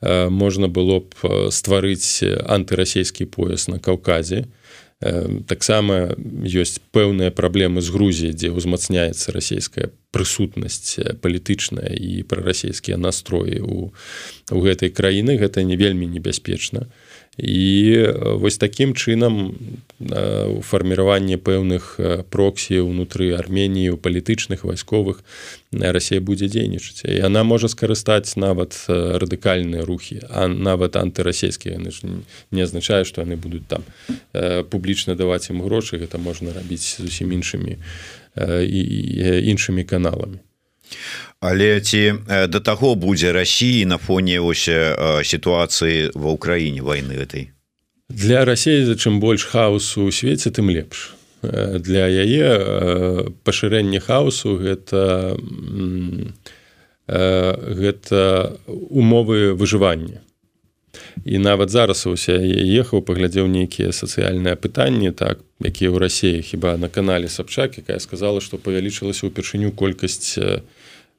Э, можна было б стварыць антырасійскі пояс на каўказе таксама ёсць пэўныя праблемы з грузіі дзе ўзмацняецца расійская прысутнасць палітычная і прарасійскія настроі у, у гэтай краіны гэта не вельмі небяспечна і вось такім чынам у фарміраванні пэўных проксій унутры арменії у палітычных вайсковых Расія будзе дзейнічаць. І она можа скарыстаць нават радыкальныя рухі а нават антырасійскія. Яны ж не азначае што яны будуць там публічна даваць ім грошы. Гэта можна рабіць зусім іншымі і іншымі каналамі але ці да таго будзе Росіі на фоне ось сітуацыі ва ўкраіне войны этой для Росіі за чым больш хаосу у свеце тым лепш. Для яе пашырэнне хаосу гэта гэта умовы выжывання. І нават зараз уся ехаў паглядзеў нейкія сацыяльныя пытанні так якія ў рассіі хіба на канале сабчак якая сказала што павялічылася ўпершыню колькасць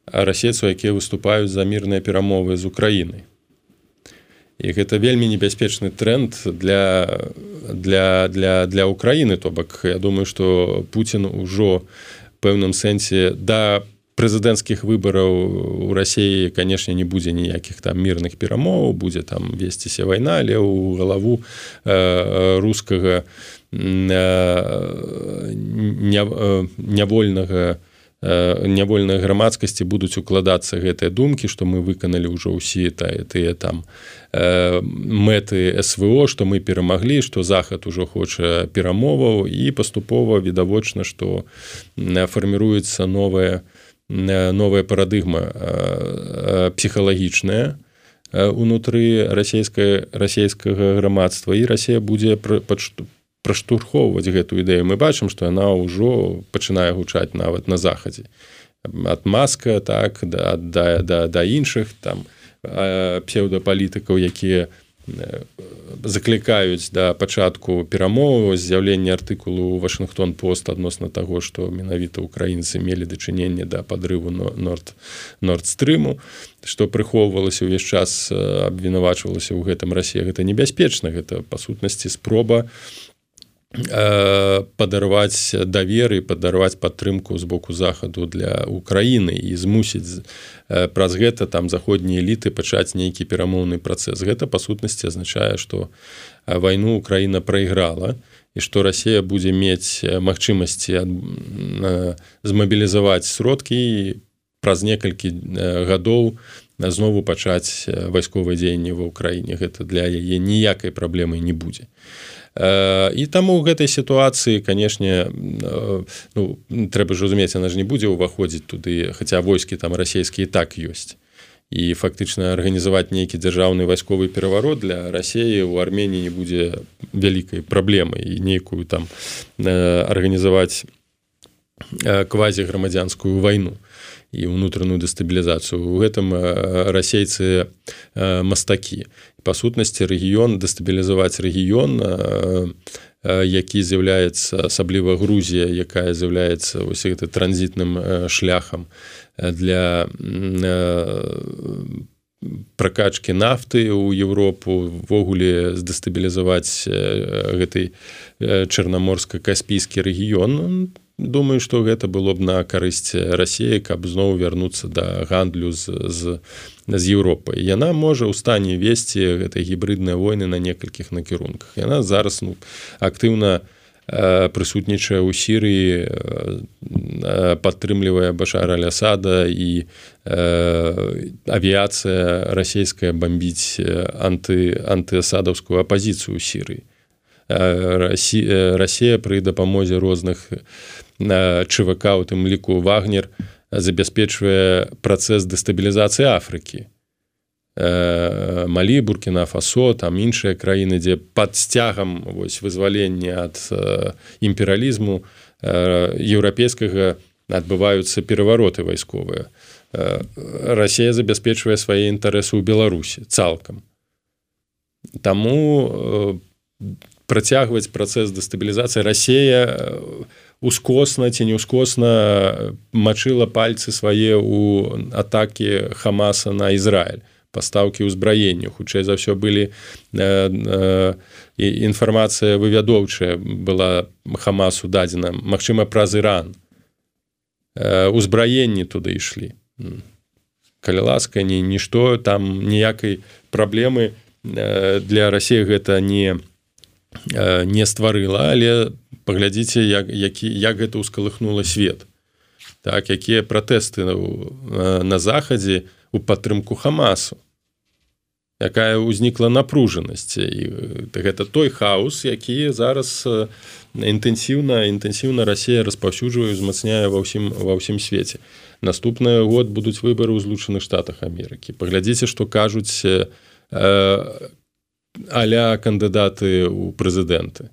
расейцаў якія выступаюць за мірныя перамовы з украінай. І гэта вельмі небяспечны тренд для для для для украіны то бок я думаю что Путін ужо пэўным сэнсе да прэзідэнцкіх выбараў у рассіі канешне не будзе ніякіх там мірных перамоў будзе там весціся вайна але ў галаву э, рускага э, нявольнага не нявольнай грамадскасці будуць укладацца гэтыя думкі што мы выканалі ўжо ўсе тыя там мэты СВО што мы перамаглі што захад ужо хоча перамоваў і паступова відавочна што фарміруецца новая новая парадыгма псіхалагічная унутры расійскае расійскага грамадства. І Росія будзе праштурхоўваць гэтую ідэю. Мы бачым што яна ўжо пачынае гучаць нават на захадзе. Ад маска так да да да, да іншых там псеўдапалітыкаў якія заклікаюць да пачатку перамовы з'яўлення артыкулу Вашынгтон пост адносна таго што менавіта украінцы мелі дачыненне да падрыву норд нордстрыму. Што прыхоўвалася ўвесь час абвінавачвалася ў гэтым расе гэта небяспечна гэта па сутнасці спроба падарваць даверы падарваць падтрымку з боку захаду для Украіны і змусіць праз гэта там заходнія эліты пачаць нейкі перамоўны працэс гэта па сутнасці азначае што вайну Украіна прайграла і што Росія будзе мець магчымасці змабілізаваць сродкі праз некалькі гадоў знову пачаць вайсковыя дзеянні ва ўкраіне гэта для яе ніякай праблемы не будзе і таму ў гэтай сітуацыі канешне ну, трэба ж разумець она ж не будзе ўваходзіць туды хаця войскі там расійскія так ёсць і фактычна арганізаваць нейкі дзяржаўны вайсковы пераварот для рассеі у армении не будзе вялікай праблемай і нейкую там арганізаваць квазі грамадзянскую вайну і ўнутраную дэстабілізацыю у гэтым расейцы мастакі. Па сутнасці рэгіён дэстабілізаваць рэгіён які з'яўляецца асабліва Грузія якая з'яўляецца вось гэты транзітным шляхам для пракачкі нафты ў Еўропу ввогуле здэстабілізаваць гэтай чарнаморска-каспійскі рэгіён думаю что гэта было б на карысць рассіі каб зноў вярнуцца да гандлю з, з, з Еўропай. Яна можа ў стане весці гэтай гібридныя войны на некалькіх накірунках. Яна зараз ну актыўна прысутнічае ў сірыі падтрымлівае башара лясада і авіяцыя расійская бомбіць анты антыасадаўскую апазіцыю сірыі. Расія пры дапамозе розных ЧВК у тым ліку вагнер забяспечвае працэс дэстабілізацыі Афрыкі. Малі буркіна фасо там іншыя краіны дзе пад сцягам вызвалення ад імперыялізму еўрапейскага адбываюцца перавароты вайсковыя Расія забяспечвае свае інтарэсы ў беларусі цалкам Таму працягваць працэс дэстабілізацыі рассея ускосна ці не ўскосна мачыла пальцы свае ў атакі хамаса на Ізраіль. Пастаўкі ўзбраення хутчэй за ўсё былі інфармацыя вывядоўчая была хамасу дадзена. Мачыма праз Іран. Узбраенні туды ішлі. Калі ласка не нішто там ніякай праблемы для рассеі гэта не не стварыла але паглядзіце як які як гэта ўскалыхнула свет. Так якія пратэсты на захадзе у падтрымку хамасу якая ўзнікла напружанасць. І гэта той хаос які зараз інтэнсіўна інтэнсіўна Росія распаўсюджвае узмацняе ва ўсім ва ўсім свеце. Наступны год будуць выбары ў злучаных штатах Амерыкі. Паглядзіце што кажуць аля кандыдаты ў прэзідэнты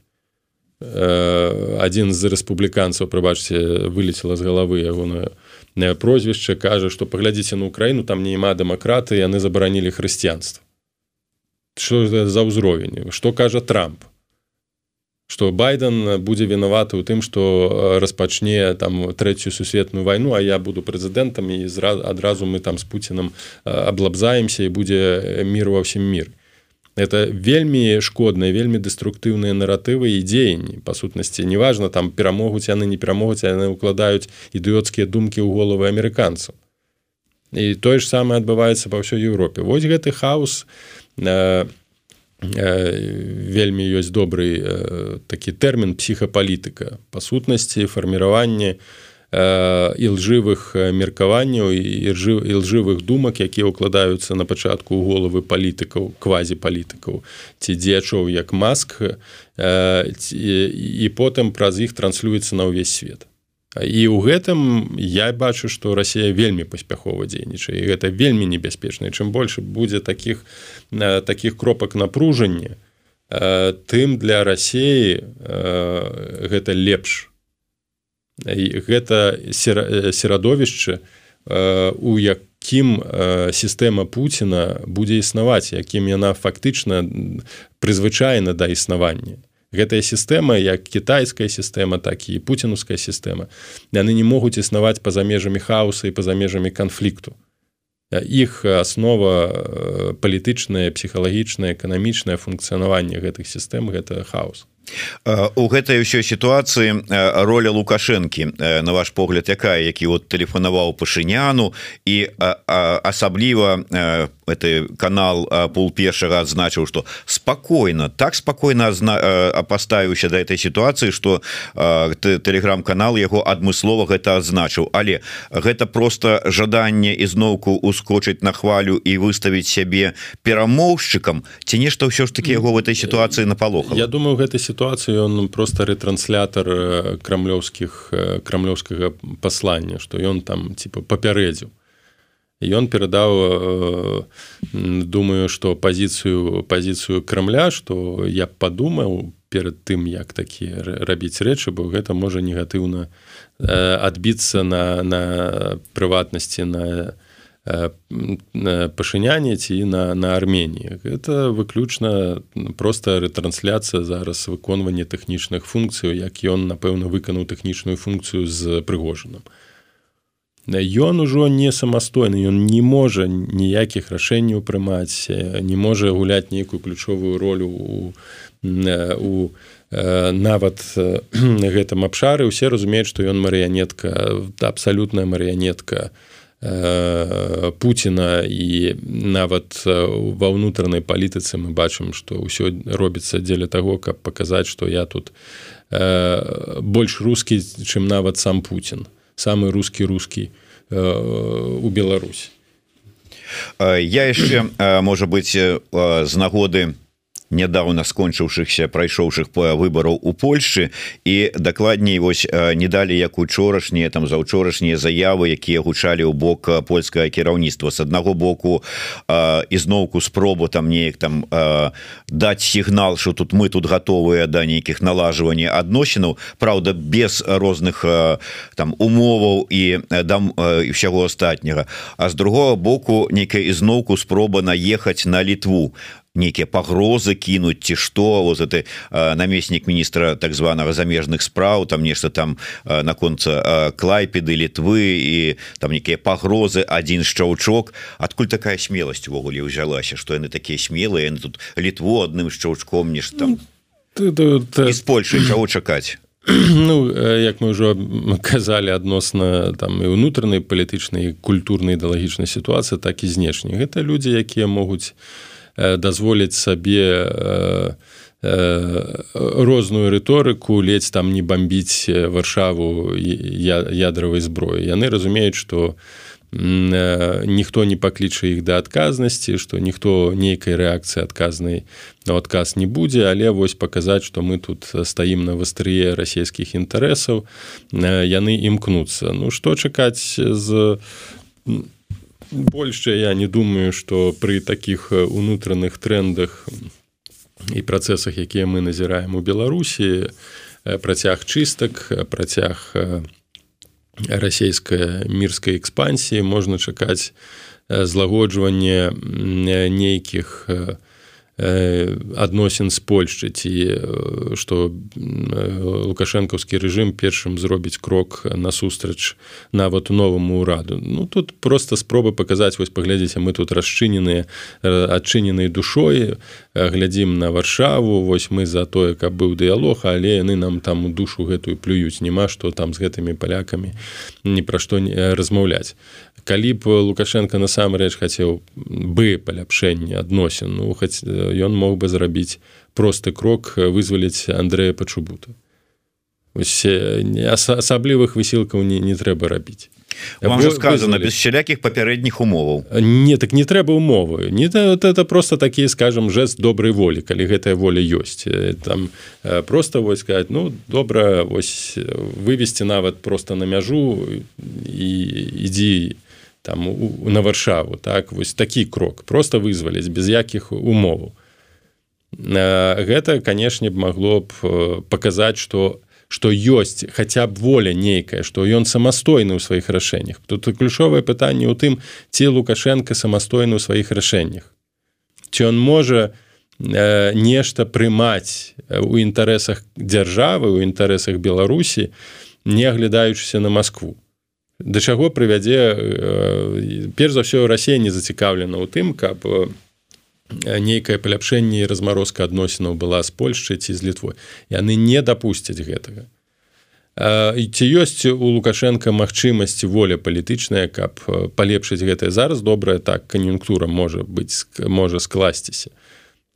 адзін з рэспубліканцаў прыбачце вылецела з галавы ягоную прозвішча кажа што паглядзіце на ўкраіну там няма дэмакраты яны забаранілі хрысціянства що за ўзровень? Што кажа трамп? Што байден будзе вінаваты ў тым што распачне там трэцюю сусветную вайну а я буду прэзідэнтам і адразу мы там з пуцінам аблабзаемся і будзе мір ва ўсім міры это вельмі шкодныя вельмі дэструктыўныя наратывы і дзеянні. Па сутнасці неважна там перамогуць яны не перамогуць яны ўкладаюць ідыёцкія думкі ў головы амерыканцаў. І тое ж самае адбываецца па ўсёй Еўропе. Вось гэты хаос э, э, вельмі ёсць добрый э, такі тэрмін псіхапалітыка. Па сутнасці фарміраванне у і лжывых меркаванняў і ілжывых думак якія ўкладаюцца на пачатку ў головы палітыкаў квазіпалітыкаў ці дзечоў як маск і потым праз іх транслюецца на ўвесь свет. І ў гэтым я бачу што Росія вельмі паспяхова дзейнічае і гэта вельмі небяспечна. Чым больше будзе таких таких кропак напружання тым для рассеі гэта лепш гэта серадовішча у якім сістэма Пуціна будзе існаваць якім яна фактычна прызвычайна да існавання. Гэтая сістэма як кітайская сістэма так і пуцінуская сістэма яны не могуць існаваць па-за межамі хаоса і па-за межамі канфлікту. Іх аснова палітычнае псіхалагічнае эканамічнае функцыянаванне гэтых сістэм гэта хаос у гэтай ўсёй сітуацыі роля лукашэнкі на ваш погляд якая які вот тэлефанаваў пашыняну і асабліва это канал пол першага адзначыў что спокойно так спокойно паставіўся до этой ситуации что телеграм-канал яго адмыслова гэта адзначыў. Але гэта просто жаданне ізноўку ускочыць на хвалю і выставіць сябе перамоўшчыкам ці нешта ўсё ж таки яго в этой ситуации напалоха Я думаю гэтай ситуации он просто ретранслятор крамлёўскіх крамлёўскага паслання что ён там типа папярэдзіў ён перадаў э, думаю что пазіцыю пазіцыю крамля что я падумаў перад тым як такі рабіць рэчы бо гэта можа негатыўна э, адбіцца на на прыватнасці на пашыняне ці на на армении. Это выключна просто рэтрансляцыя зараз выконванне тэхнічных функцыяў як ён напэўна выканаў тэхнічную функцыю з прыгожаным ён ужо не самастойны ён не можа ніякіх рашэнняў прымаць не можа гуляць нейкую ключовую ролю у, у нават [clears throat] гэтым абшары. Усе разумеюць што ён марыянетка абсалютная марыянетка Пуціна і нават ва ўнутранай палітыцы мы бачым што ўсё робіцца дзеля таго каб паказаць што я тут больш рускі чым нават сам Путін самы рускі рускі у Беларусь я яшчэ можа быць з нагоды нядаўна скончыўшихся прайшоўшых по выбораў у Польшы і дакладней вось не далі як учорашнія там заўчорашнія заявы якія гучалі ў бок польскае кіраўніцтва. С аднаго боку ізноўку спробу там неяк там даць сігнал что тут мы тут готовыя да нейкіх налажвання адносінаў. Праўда без розных там умоваў і дам ўсяго астатняга. А з другого боку нейкая ізноўку спроба наехаць на літву нейкія пагрозы кінуць ці што вот это намеснік міністра так званого замежных спраў там нешта там наконца клайпеды літвы і там некія пагрозы один шчаўчок адкуль такая смеласць увогуле ўзялася что яны такія смелыя тут літву адным шчаўчком нешта там з Польшы чаго чакаць Ну [clears throat] як мы ўжо казалі адносна там і ўнутранай палітычнай культурнай ідэалагічнай сітуацыі так і знешні гэта людзі якія могуць дазволіць сабе розную рыторыку ледзь там не бомбіць варшаву ядравай зброі яны разумеюць что ніхто не пакліча іх да адказнасці што ніхто нейкай рэакцыі адказнай на адказ не будзе але вось паказаць што мы тут стаім на вастрые расійскіх інтарэсаў яны імкнуцца ну што чакаць з больше я не думаю что при таких унутраных трендах і працэсах якія мы назіраем у беларусі працяг чыстак працяг расійская мірскай экспансіі можна чакаць злагоджванне нейкіх у адносін з Польшчы ці што лукашэнкаўскі рэжым першым зробіць крок насустрач нават новаму ўраду Ну тут просто спроба паказаць вось паглядзіце мы тут расчыненыя адчыненай душой глядзім на варшаву вось мы за тое каб быў дыялог але яны нам там у душу гэтую плююць. Няма што там з гэтымі палякамі ні пра што не размаўляць. Калі б лукашенко насамрэч хацеў бы паляпшэнне адносін ну хоць ён мог бы зрабіць просты крок вызваліць Андрэя пачубута. Асаблівых высілкаў не, не трэба рабіць вам же сказано без сялякіх папярэдніх умоваў. Не так не трэба умовы. Не вот это просто такие скажем жест добрай волі калі гэтая воля ёсць там просто вось сказать ну добра вось вывести нават просто на мяжу і ідзі там у, на варшаву. Так вось такі крок. Просто вызваліць без якіх умоваў. Гэта канешне б магло б паказаць что у што ёсць хаця б воля нейкая што ён самастойны ў сваіх рашэннях тут ключовае пытанне ў тым ці лукашенко самастойны ў сваіх рашэннях ці он можа э, нешта прымаць у інтарэсах дзяржавы у інтарэсах беларусі не аглядаючыся на москву? Да чаго прывядзе э, перш за ўсё Росія не зацікаўлена ў тым каб у нейкае паляпшэнне размарозка адносінаў была з Польшчы ці з літвой. Яны не дапусцяць гэтага. І ці ёсць у лукашенко магчымасці воля палітычная каб палепшыць гэтае? Зараз добрая так кан'юнктура можа быць можа скласціся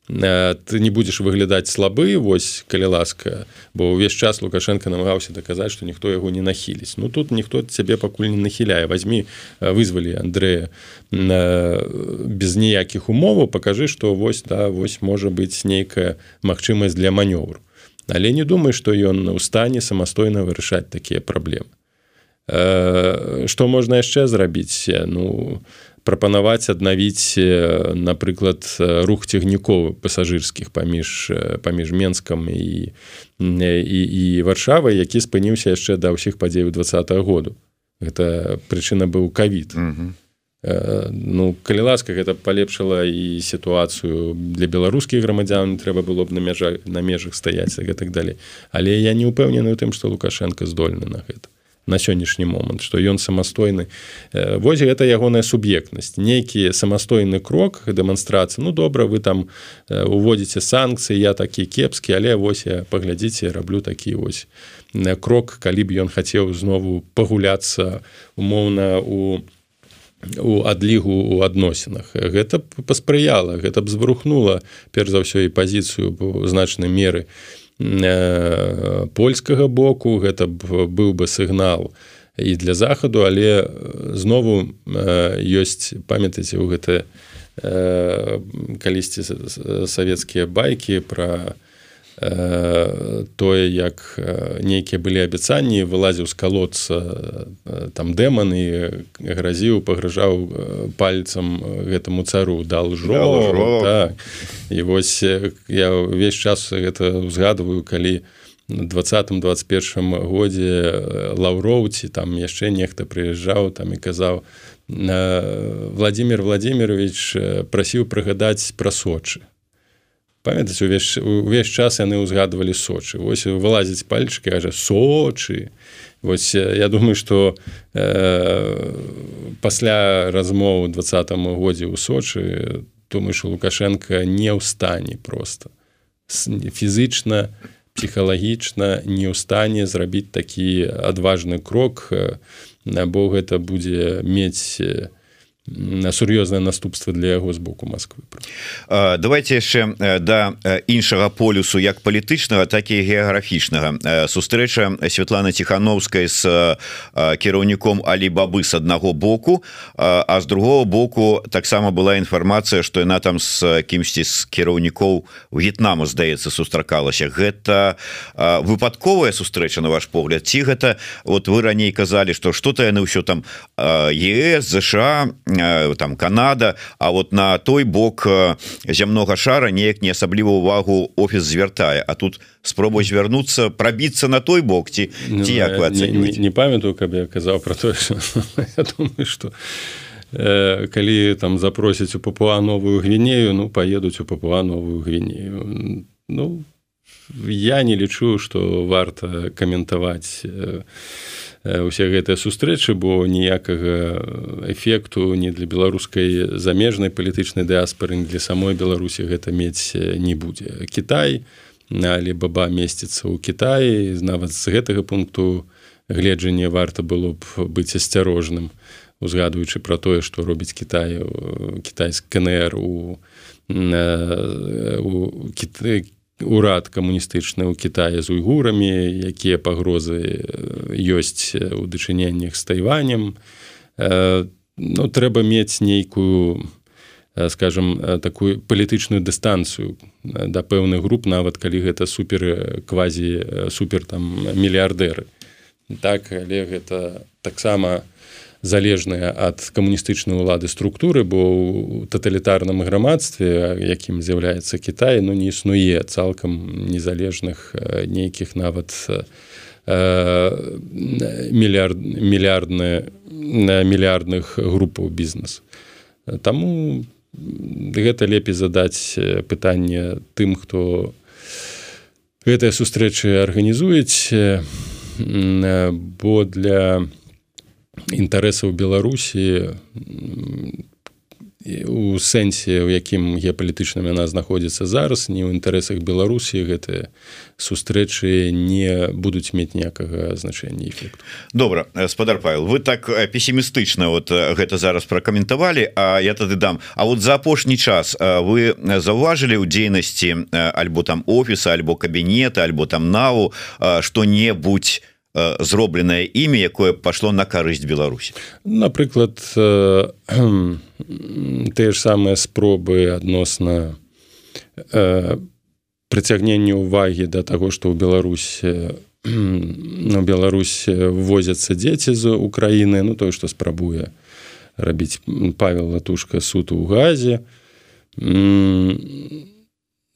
ты не будзеш выглядаць слабы вось калі ласка бо ўвесь час лукашенко намагаўся даказаць што ніхто яго не нахіліць. Ну тут ніхто цябе пакуль не нахіляе. Возьми вызвалі Андрэя без ніякіх умоваў пакажы што вось да вось можа быць нейкая магчымасць для манёвру але не думай што ён у стане самастойна вырашаць такія праблемы. Што можна яшчэ зрабіць? Ну прапанаваць аднавіць напрыклад рух цягнікоў пасажырскіх паміж паміж менскам і і, і варшавай які спыніўся яшчэ да ўсіх падзеяў два году. Гэта прычына быў кавід. Ну калі ласка гэта палепшыла і сітуацыю для беларускіх грамадзян трэба было б на мяжах на межах стаяць гэтак далей. Але я не ўпэўнены тым што лукашенко здольны на гэта на сённяшні момант што ён самастойны. Э, вось гэта ягоная суб'ектнасць. Нейкі самастойны крок дэманстрацыі ну добра вы там э, уводзіце санкцыі я такі кепскі але вось я паглядзіце раблю такі вось э, крок калі б ён хацеў знову пагуляцца умоўна у у адлігу у адносінах гэта паспрыяла гэта б зварухнула перш за ўсё і пазіцыю значнай меры Э, польскага боку. Гэта быў бы сігнал і для захаду але знову ёсць памятаце ў гэта калісьці савецкія байкі пра Э, тое як э, нейкія былі абяцанні вылазіў з колодца э, там дэман і гразіў пагражаў пальцам гэтаму цару. Дал жо так. і вось я ўвесь час гэта узгадываю калі на двадцатым 21 годзе лаўроўці там яшчэ нехта прыязджаў там і казаў владимир владимирович прасіў прыгадаць пра сочы памятаць увесь увесь час яны ўзгадывалі сочы. Вось вылазіць пальчыкі кажа сочы вось я думаю что э, пасля размову двадцатым годзе ў сочы думаю что лукашенко не ў стане просто фізычна псіхалагічна не ў стане зрабіць такі адважны крок бо гэта будзе мець не на сур'ёзнае наступства для яго з боку Москвы. Давайте яшчэ да іншага полюсу як палітычнага так і геаграфічнага. Сустрэча Святлана тихохановскай с кіраўніком алибабы с аднаго боку а з другого боку таксама была інфармацыя что яна там с кімсьці з кіраўнікоў В'етнаму здаецца сустракалася. Гэта выпадковая сустрэча на ваш погляд ці гэта вот вы раней казалі что что-то яны ўсё там ЕС ЗША там Канада А вот на той бок э, зямнога шара неяк не асабліва увагу офіс звяртае А тут спробуй звярнуцца прабіцца на той бок ці ну, ці як вы не, не, не памятаю каб я казаў про то [laughs] что э, калі там запросяць у папуа новую гвінею ну поедуць у папуа новую гвінею ну я не лічу что варта каментаваць э, усе гэтыя сустрэчы бо ніякага эфекту не для беларускай замежнай палітычнай дыаспары для самой беларусі гэта мець не будзе. Кітай але баба месціцца ў Кіаі нават з гэтага пункту гледжання варта было б быць асцярожным узгадваючы пра тое што робіць Кітай кітайск КНР у, у урад камуністычны ў Китае з уйгурамі якія пагрозы ёсць у дачыненнях з тайванем. Ну трэба мець нейкую скажем такую палітычную дыстанцыю да пэўных груп нават калі гэта супер квазі супер там мільярдеры так але гэта таксама залежныя ад камуністычнай улады структуры бо ў таталітарным грамадстве якім з'яўляецца Кітай ну не існуе цалкам незалежных нейкіх нават мільярд мільярдны на мільярдных групаў бізнес. Таму гэта лепей задаць пытанне тым хто гэтыя сустрэчы арганізуюць бо для інтарэсаў беларусі у сэнсе у якім геапалітычным яна знаходзіцца зараз не ў інтарэсах беларусі гэтыя сустрэчы не будуць мець ніякага значэння эфекту. Добра спадар павел вы так песімістычна вот гэта зараз пракаментавалі А я тады дам. А вот за апошні час вы заўважылі ў дзейнасці альбо там офіса альбо кабінета альбо там нау што-небудзь зробленае імя якое пашло на карысць Беларусі напрыклад тыя ж самыя спробы адносна прыцягнення увагі да таго што ў Беларусі на Беларусь возяцца дзеці з Украіны Ну тое што спрабуе рабіць павел латушка суд у газе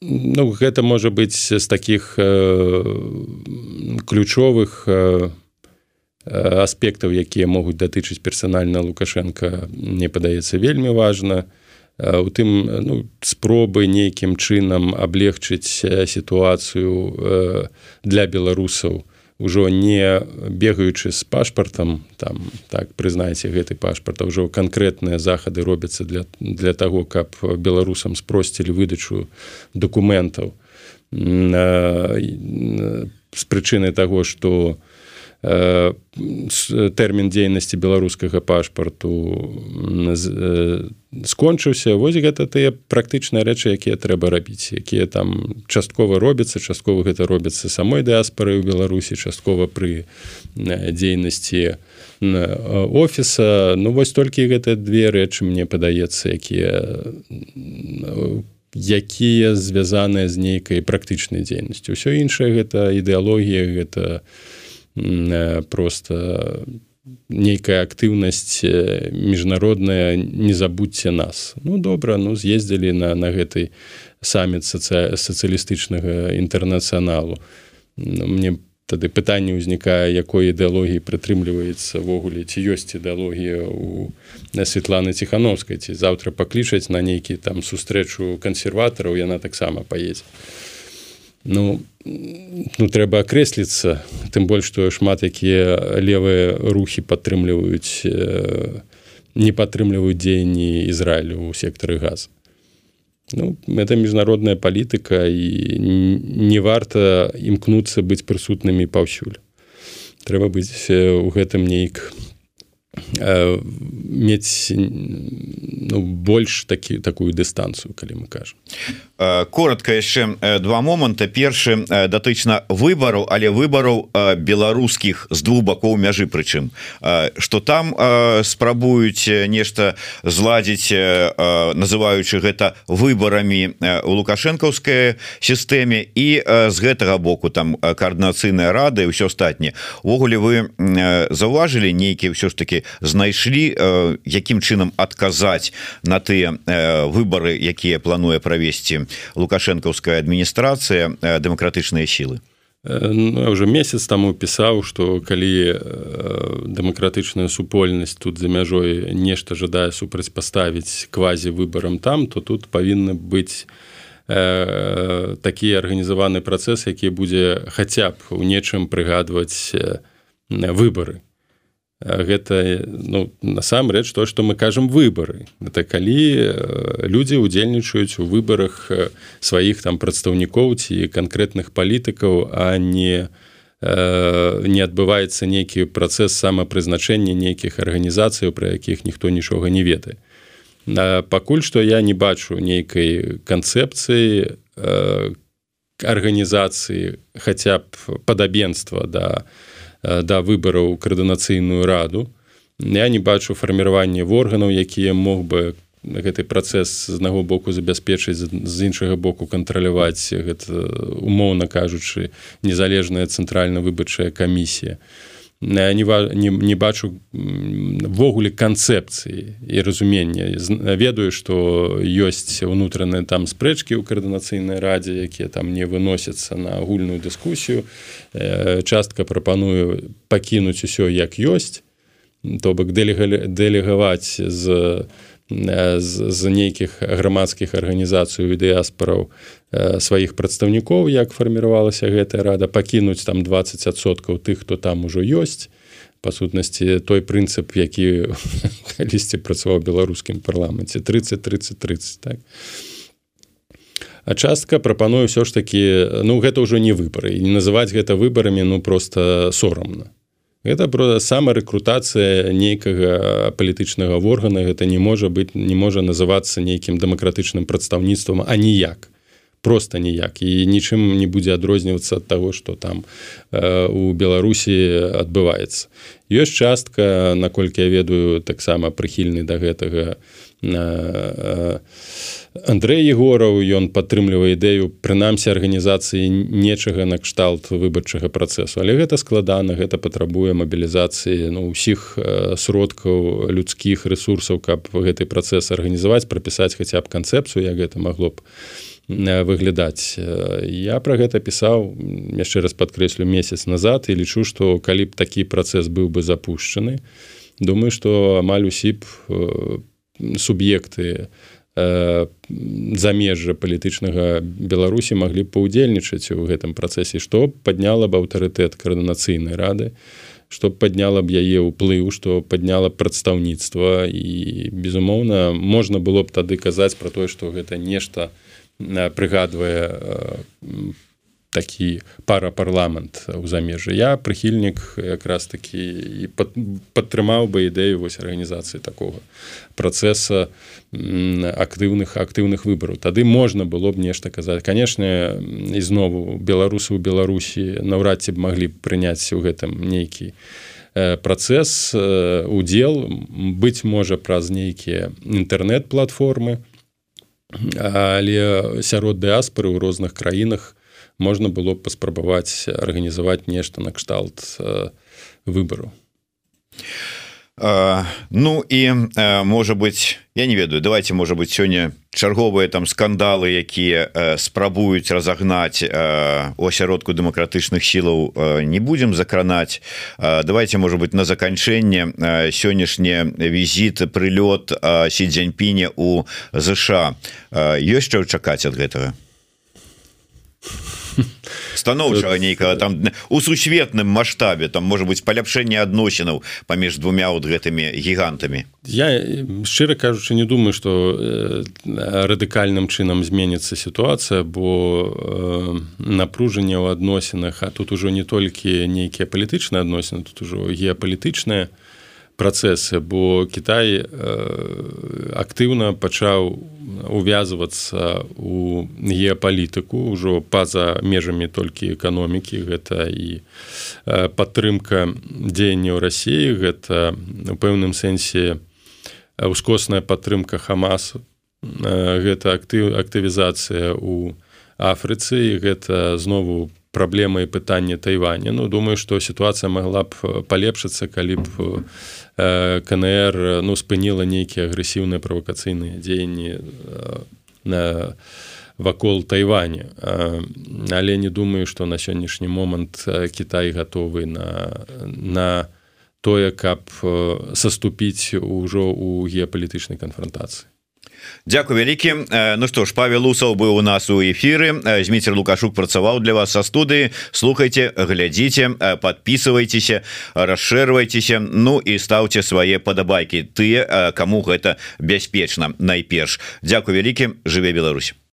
Ну гэта можа быць з таких э, ключовых э, аспектаў якія могуць датычыць персанальна лукашенко мне падаецца вельмі важна. У тым ну, спробы нейкім чынам аблегчыць сітуацыю э, для беларусаў ўжо не бегаючы з пашпартам там так прызнаеце гэты пашпарт ўжо канкрэтныя захады робяцца для для того каб беларусам спросцілі выдачу дакументаў. З прычыны таго што тэрмін дзейнасці беларускага пашпарту скончыўся вось гэта тыя практычныя рэчы якія трэба рабіць якія там часткова робяцца часткова гэта робяцца самой дыаспары ў беларусі часткова пры дзейнасці офіса. Ну вось толькі гэтыя две рэчы мне падаецца якія якія звязаныя з нейкай практычнай дзейнасцю. Ўсё іншае гэта ідэалогія гэта Э, просто нейкая актыўнасць э, міжнародная не забудьце нас ну добра ну з'ездзілі на на гэтай саміт сацыя сацыялістычнага інтэрнацыяналу. Ну, мне тады пытанне ўзнікае якой ідэалогіі прытрымліваецца-ввогуле ці ёсць ідэалогія у на Святланы ціхановскай ці заўтра паклічаць на нейкі там сустрэчу кансерватараў яна таксама паедзе ну ну трэба акрэсліцца тым больш што шмат якія левыя рухі падтрымліваюць э, не падтрымліваюць дзеянні Ізраілю ў сектары газ ну это міжнародная палітыка і не варта імкнуцца быць прысутнымі паўсюль. Трэба быць у гэтым нейк э, мець ну, больш такі такую дыстанцыю калі мы кажам коротко яшчэ два моманта. Першы датычна выбару але выбараў беларускіх з двух бакоў мяжы прычым. Что там спрабуюць нешта зладзіць называючы гэта выбарамі у лукашэнкаўскай сістэме. І з гэтага боку там каардынацыйныя рады ўсё астатніе увогуле вы заўважылі нейкі ўсё ж таки знайшлі якім чынам адказаць на тыя выбары якія плануе правесці лукашэнкаўская адміністрацыя э, дэмакратычныя сілы э, ну, уже месяц таму пісаў что калі э, дэмакратычная супольнасць тут за мяжой нешта жадае супрацьпаставіць квазі выбарам там то тут павінны быць такі арганізаваны працэс які будзе хаця б у нечым прыгадваць выбары гэта ну, насамрэч то што мы кажам выбары. Это калі людзі удзельнічаюць у выбарах сваіх там прадстаўнікоў ці канкрэтных палітыкаў а не не адбываецца нейкі працэс самапрызначэння нейкіх арганізацыяў пра якіх ніхто нічога не ведае. Пакуль што я не бачу нейкай канцэпцыі арганізацыі хаця б падабенства да да выбараў каардынацыйную раду. Я не бачу фарміраванне органаў якія мог бы гэты працэс з аднаго боку забяспечыць з іншага боку кантраляваць гэта умоўна кажучы незалежная цэнтральна выбарчая камісія не, не, не бачу ввогуле канцэпцыі і разумення. Ведаю што ёсць унутраныя там спрэчкі ў каардынацыйнай радзе якія там не выносяцца на агульную дыскусію. Частка прапаную пакінуць усё як ёсць то бок дэлегаваць з з, з нейкіх грамадскіх арганізацый дыяспораў сваіх прадстаўнікоў як фарміравалася гэтая рада пакінуць там 20соткаў тых хто там ужо ёсць. Па сутнасці той прынцып які [laughs] калісьці працаваў беларускім парламенце 30 30 30 так. А частка прапаную ўсё ж такі ну гэта ўжо не выбары. Не называць гэта выбарамі ну просто сорамна это про самарэкрутацыя нейкага палітычнага органа. Гэта не можа быць не можа называцца нейкім дэмакратычным прадстаўніцтвам а ніяк. Просто ніяк. І нічым не будзе адрознівацца ад таго што там э, у беларусі адбываецца. Ёсць частка наколькі я ведаю таксама прыхільны да гэтага на Андрей егораў ён падтрымлівае ідэю прынамсі арганізацыі нечага накшталт выбарчага працэсу. Але гэта складана гэта патрабуе мабілізацыі ну усіх сродкаў людскіх ресурсаў каб гэты працэс арганізаваць прапісаць хаця б канцэпцыю як гэта магло б выглядаць. Я про гэта пісаў яшчэ раз падкрэслю месяц назад і лічу што калі б такі працэс быў бы запущены думаю што амаль усі б суб'екты замежжа палітычнага беларусі маглі паўдзельнічаць у гэтым працэсе што падняла б аўтарытэт каардынацыйнай рады што падняла б яе ўплыў што падняла прадстаўніцтва. І безумоўна можна было б тады казаць пра тое што гэта нешта прыгадвае такі парапарламент у замежжы. Я прыхільнік якраз такі і падтрымаў бы ідэю вось арганізацыі такого працэса актыўных актыўных выбараў. Тады можна было б нешта казаць. Канешне ізнову беларусы ў беларусі наўрад ці б маглі б прыняць у гэтым нейкі працэс удзел. Быць можа праз нейкія інтэрнэт-платформы але сярод дыаспоры ў розных краінах можна было б паспрабаваць арганізаваць нешта накшталт выбару Ну і можа быть я не ведаю давайте можа быть сёння чарговыя там скандалы якія спрабуюць разагнаць у асяродку дэмакратычных сілаў не будемм закранаць давайте можа быть на заканчэнне сённяшні візіт прылёт сі дзяньпіне у ЗША ёсць што чакаць ад гэтага станоўчага нейкага там у сусветным маштабе там можа быть паляпшэнне адносінаў паміж двумя вот гэтымі гігантамі. Я шчыра кажучы не думаю что радыкальным чынам зменіцца сітуацыя бо напружанне ў адносінах а тут ужо не толькі нейкія палітычныя адносіны тут ужо геапалітычныя працэсы бо Кітай актыўна пачаў увязвацца у геапалітыку ўжо па-за межамі толькі эканомікі. Гэта і падтрымка дзеянняў рассіі гэта у пэўным сэнсе ускосная падтрымка хамасу гэта актыў актывізацыя у Афрыцы гэта знову праблема і пытанне тайваня. Ну думаю что сітуацыя могла б палепшыцца калі б кнр ну спыніла нейкія агрэсіўныя правакацыйныя дзеянні на вакол тайваня. Але не думаю что на сённяшні момант Кітай гатовы на на тое каб саступіць ужо у геапалітычнай канфронтацыі Дякую вялікі. Ну што ж Павел лусаў быў у нас у эфіры. Зміцер лукашук працаваў для вас са студыі. Слухайте глядзіце подписывайтеся расшэрвайцеся Ну і ставце свае падабайкі тыя кому гэта бяспечна найперш. Дякую вялікі. Жыве Беларусь